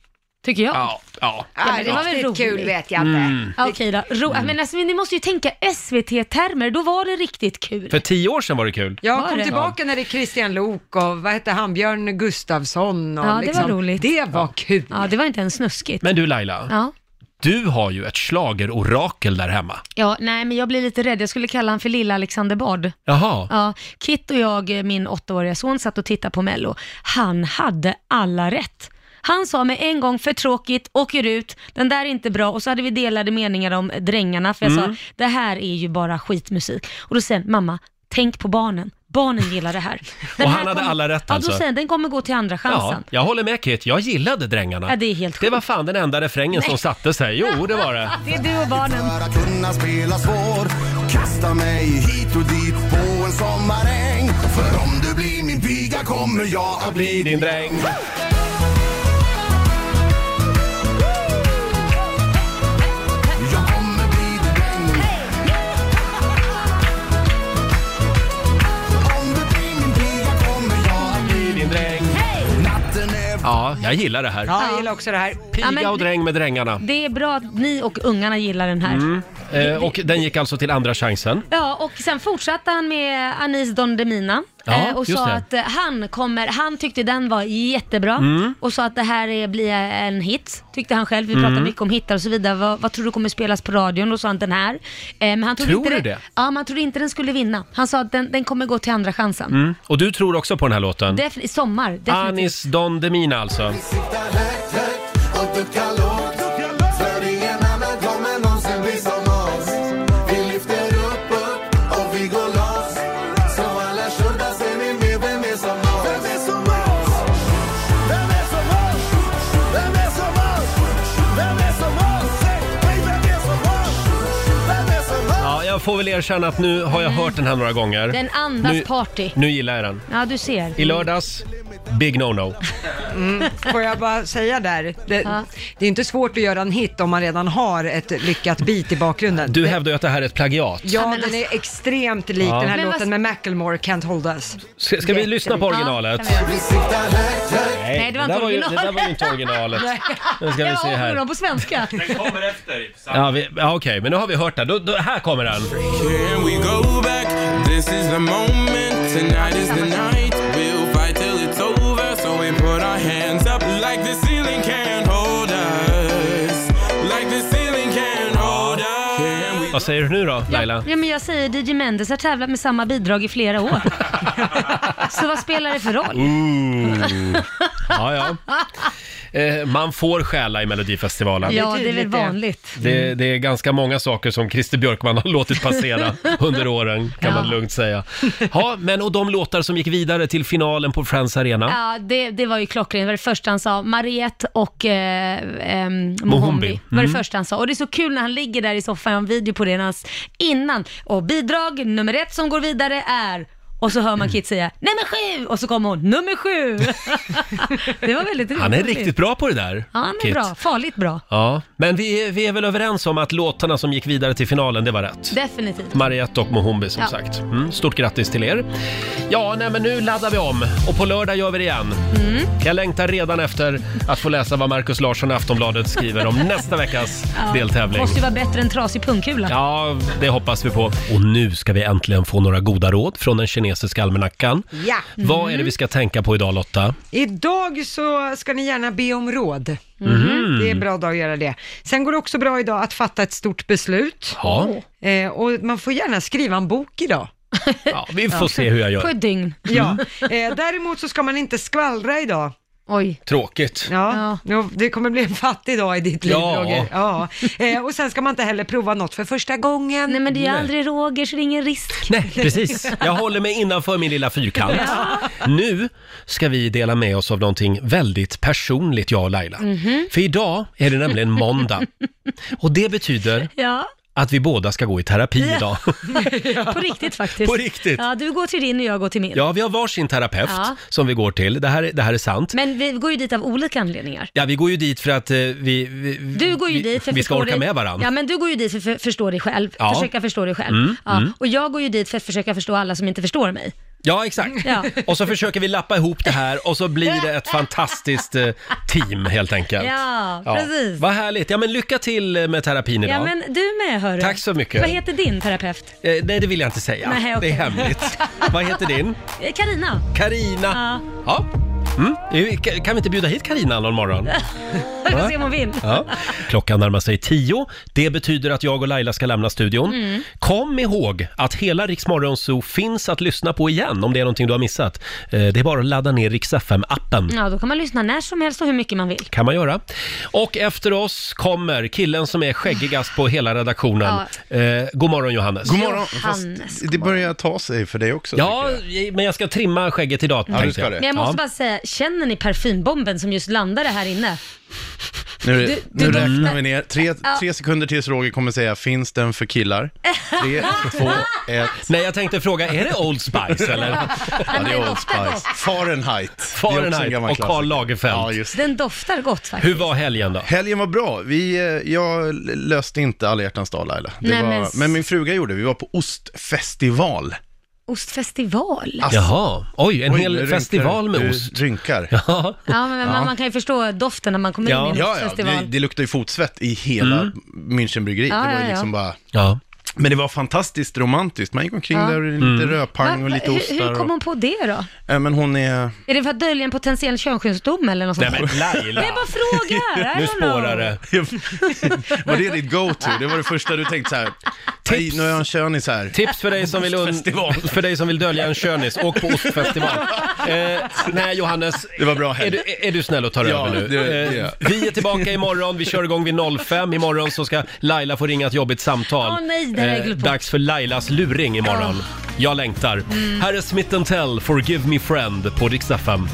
Tycker jag. Ja, ja. Ja, men det var väl roligt. kul vet jag inte. Mm. Ja, Okej då. Ro- Men alltså, ni måste ju tänka SVT-termer, då var det riktigt kul. För tio år sedan var det kul. Jag Var kom det? tillbaka när det är Christian Lok och vad hette han, Björn Gustafsson och Ja, det liksom, var roligt. Det var kul. Ja, det var inte ens snuskigt. Men du Laila, Ja. du har ju ett schlagerorakel där hemma. Ja, nej men jag blir lite rädd. Jag skulle kalla han för lilla Alexander Bard. Jaha. Ja, Kit och jag, min åttaåriga son, satt och tittade på Mello. Han hade alla rätt. Han sa med en gång, för tråkigt, åker ut, den där är inte bra. Och så hade vi delade meningar om Drängarna, för jag Mm. sa, det här är ju bara skitmusik. Och då säger han, mamma, tänk på barnen. Barnen gillar det här. [LAUGHS] Den Och här han hade alla rätt Ja, alltså? då säger han, den kommer gå till andra Ja, chansen. jag håller med Kit. Jag gillade Drängarna. Ja, det är helt Det var fan den enda refrängen som satte sig. Jo, det var det. [LAUGHS] Det är du och barnen. För att kunna spela svår Kasta mig hit och dit på en sommaräng För om du blir min piga kommer jag att bli din dräng jag gillar det här. Ja, jag gillar också det här. Piga Ja, men- och dräng med Drängarna. Det är bra att ni och ungarna gillar den här. Mm. Eh, och den gick alltså till andra chansen. Ja, och sen fortsatte han med Anis Don Demina. Ja, eh, och just sa det. att eh, han kommer, han tyckte den var jättebra Mm. och sa att det här är, blir en hit, tyckte han själv. Vi Mm. pratar mycket om hittar och så vidare. Vad, vad tror du kommer spelas på radion? Då sa han den här. Eh, men han trodde Tror inte du den, det? Ja, men han trodde inte den skulle vinna. Han sa att den, den kommer gå till andra chansen. Mm. Och du tror också på den här låten? Defin- I sommar, definitivt. Anis Don Demina alltså. och För får väl erkänna att nu har jag hört den här några gånger. Den andas nu, party. Nu gillar jag den. Ja, du ser. I lördags, big no-no. Mm. Får jag bara säga där, det, det är inte svårt att göra en hit om man redan har ett lyckat beat i bakgrunden. Du hävdar ju att det här är ett plagiat. Ja, den är extremt lik Ja. den här Men låten med Macklemore, Can't Hold Us. Ska, ska vi lyssna på originalet? Ja. Nej, Nej, det var inte ju, originalet. Det där var ju inte originalet. [LAUGHS] Nu ska vi Ja, se här. på svenska. Den kommer efter. Ja, vi, ja okej, men nu har vi hört den. Då, då, här kommer den. Can we go back? This is the moment. Tonight is the night. We'll fight till it's over. So we put our hands up like the ceiling can't hold us. Like the ceiling can't hold us. Can we Vad säger du nu då, Laila? Ja, men jag säger DJ Mendes har tävlat med samma bidrag i flera år. [LAUGHS] Så vad spelar det för roll? Ooh. Ja, ja. Eh, man får stjäla i Melodifestivalen. Ja, det är väl vanligt. Det, det är ganska många saker som Christer Björkman har [LAUGHS] låtit passera under åren, kan man Ja. lugnt säga. [LAUGHS] Ja, men och de låtar som gick vidare till finalen på Friends Arena? Ja, det, det var ju klockrent. Det var det första han sa. Mariette och eh, ehm, Mohombi. Mohombi var det Mm. första han sa. Och det är så kul när han ligger där i soffan, jag har en video på det när han, s- innan. Och bidrag nummer ett som går vidare är och så hör man Kit säga nummer sju och så kommer hon nummer sju. [LAUGHS] det var väldigt roligt. Han är riktigt bra på det där, Ja, han är Kit. bra. Farligt bra. Ja, men vi, är- vi är väl överens om att låtarna som gick vidare till finalen, det var rätt. Definitivt. Mariette och Mohombi som Ja. sagt. Mm, stort grattis till er. Ja, nej, men nu laddar vi om och på lördag gör vi det igen. Mm. Jag längtar redan efter att få läsa vad Markus Larsson i Aftonbladet skriver om [LAUGHS] nästa veckas deltävling. Måste ju vara bättre än trasig pungkula. Ja, det hoppas vi på. Och nu ska vi äntligen få några goda råd från den kinesiska almanackan. Ja. Vad är det vi ska tänka på idag Lotta? Idag så ska ni gärna be om råd. Mhm. Det är en bra dag att göra det. Sen går det också bra idag att fatta ett stort beslut. Ja. Eh, och man får gärna skriva en bok idag. Ja, vi får se hur jag gör. På ett dygn. Ja. Eh, däremot så ska man inte skvallra idag. Oj. Tråkigt. Ja, Jo, det kommer bli en fattig dag i ditt liv Ja. Roger. Ja. Eh, och sen ska man inte heller prova något för första gången. Nej men det är ju Nej. aldrig Roger så det är ingen risk. Nej, precis. Jag håller mig innanför min lilla fyrkant. Nu ska vi dela med oss av någonting väldigt personligt, jag och Laila. Mhm. För idag är det nämligen måndag. Och det betyder Ja, att vi båda ska gå i terapi idag. [LAUGHS] på riktigt faktiskt. På riktigt. Ja, du går till din och jag går till min. Ja, vi har varsin terapeut Ja. som vi går till. Det här, är- det här är sant. Men vi går ju dit av olika anledningar. Ja, vi går ju dit för att eh, vi, vi, Du går ju vi, dit för att vi ska förstå orka dig. med varandra. Ja, men du går ju dit för att för, förstå dig själv. Ja. Försöka förstå dig själv. Mm, ja. mm. Och jag går ju dit för att försöka förstå alla som inte förstår mig. Ja, exakt. Ja. Och så försöker vi lappa ihop det här och så blir det ett fantastiskt eh, team helt enkelt. Ja, precis. Vad härligt. Ja, men lycka till eh, med terapin idag. Ja, men du med hörru. Tack så mycket. Vad heter din terapeut? Eh, nej, det vill jag inte säga. Nej, Det okej. är hemligt. Vad heter din? [LAUGHS] Eh, Carina. Karina. Ja. Ja. Mm? Ka- Kan vi inte bjuda hit Karina någon morgon? [LAUGHS] Vi får se om hon vill. Ja. Klockan närmar sig tio. Det betyder att jag och Laila ska lämna studion. Mm. Kom ihåg att hela Rix Morgon Zoo finns att lyssna på igen om det är någonting du har missat. Eh, Det är bara att ladda ner Rix FM-appen. Ja, då kan man lyssna när som helst och hur mycket man vill. kan man göra. Och efter oss kommer killen som är skäggigast på hela redaktionen. Eh, god morgon Johannes. God morgon. Johannes, Fast det börjar ta sig för dig också. Ja, tycker jag. men jag ska trimma skägget idag. Ja, du tänkte ska jag. det. Men jag måste Ja. bara säga, känner ni parfymbomben som just landade här inne? Nu, Du- nu du räknar vi ner. Tre, tre sekunder tills Roger kommer säga, finns den för killar? Tre, två, ett. Nej, jag tänkte fråga, är det Old Spice eller? Ja, det är Old Spice. Fahrenheit. Det är också en Fahrenheit gammal och Karl klassiker. Lagerfeld. Ja, just det. Den doftar gott faktiskt. Hur var helgen då? Helgen var bra. Vi, eh, jag löste inte alla hjärtans dag Laila. Det Nej, var, men- men... min fruga gjorde. Vi var på ostfestival. Ostfestival? Alltså- Jaha, oj, en Oj, hel rynkar- festival med ost. Rynkar. [LAUGHS] Ja. Ja, men Ja. Man, man kan ju förstå doften när man kommer in i en ja, ja ostfestival. det, det luktar ju fotsvett i hela Mm. Münchenbryggeriet. Ja, det var ja, ju ja. liksom bara... Ja. Men det var fantastiskt romantiskt. Man gick omkring Ja. där och lite Mm. rödpang och lite hur, ostar. hur kom och... hon på det då? Ja, men hon är... Är det för att dölja en potentiell könssjukdom eller något Nej sånt? men Laila, Jag bara frågar, [LAUGHS] nu spårar det. [LAUGHS] var det ditt go-to? Det var det första du tänkte så här. Nej, nu är jag en könis här. Tips för dig som vill, un- för dig som vill dölja en könis, åk på ostfestival. [LAUGHS] Eh, nej Johannes, Det var bra är du, är du snäll och tar Ja, över nu? det- det är Eh, vi är tillbaka imorgon, vi kör igång vid 05. Imorgon så ska Laila få ringa ett jobbigt samtal. Åh, nej, bort. dags för Lailas luring imorgon. Jag längtar. Mm. Här är Smith Tell, Forgive Me Friend på Rix FM.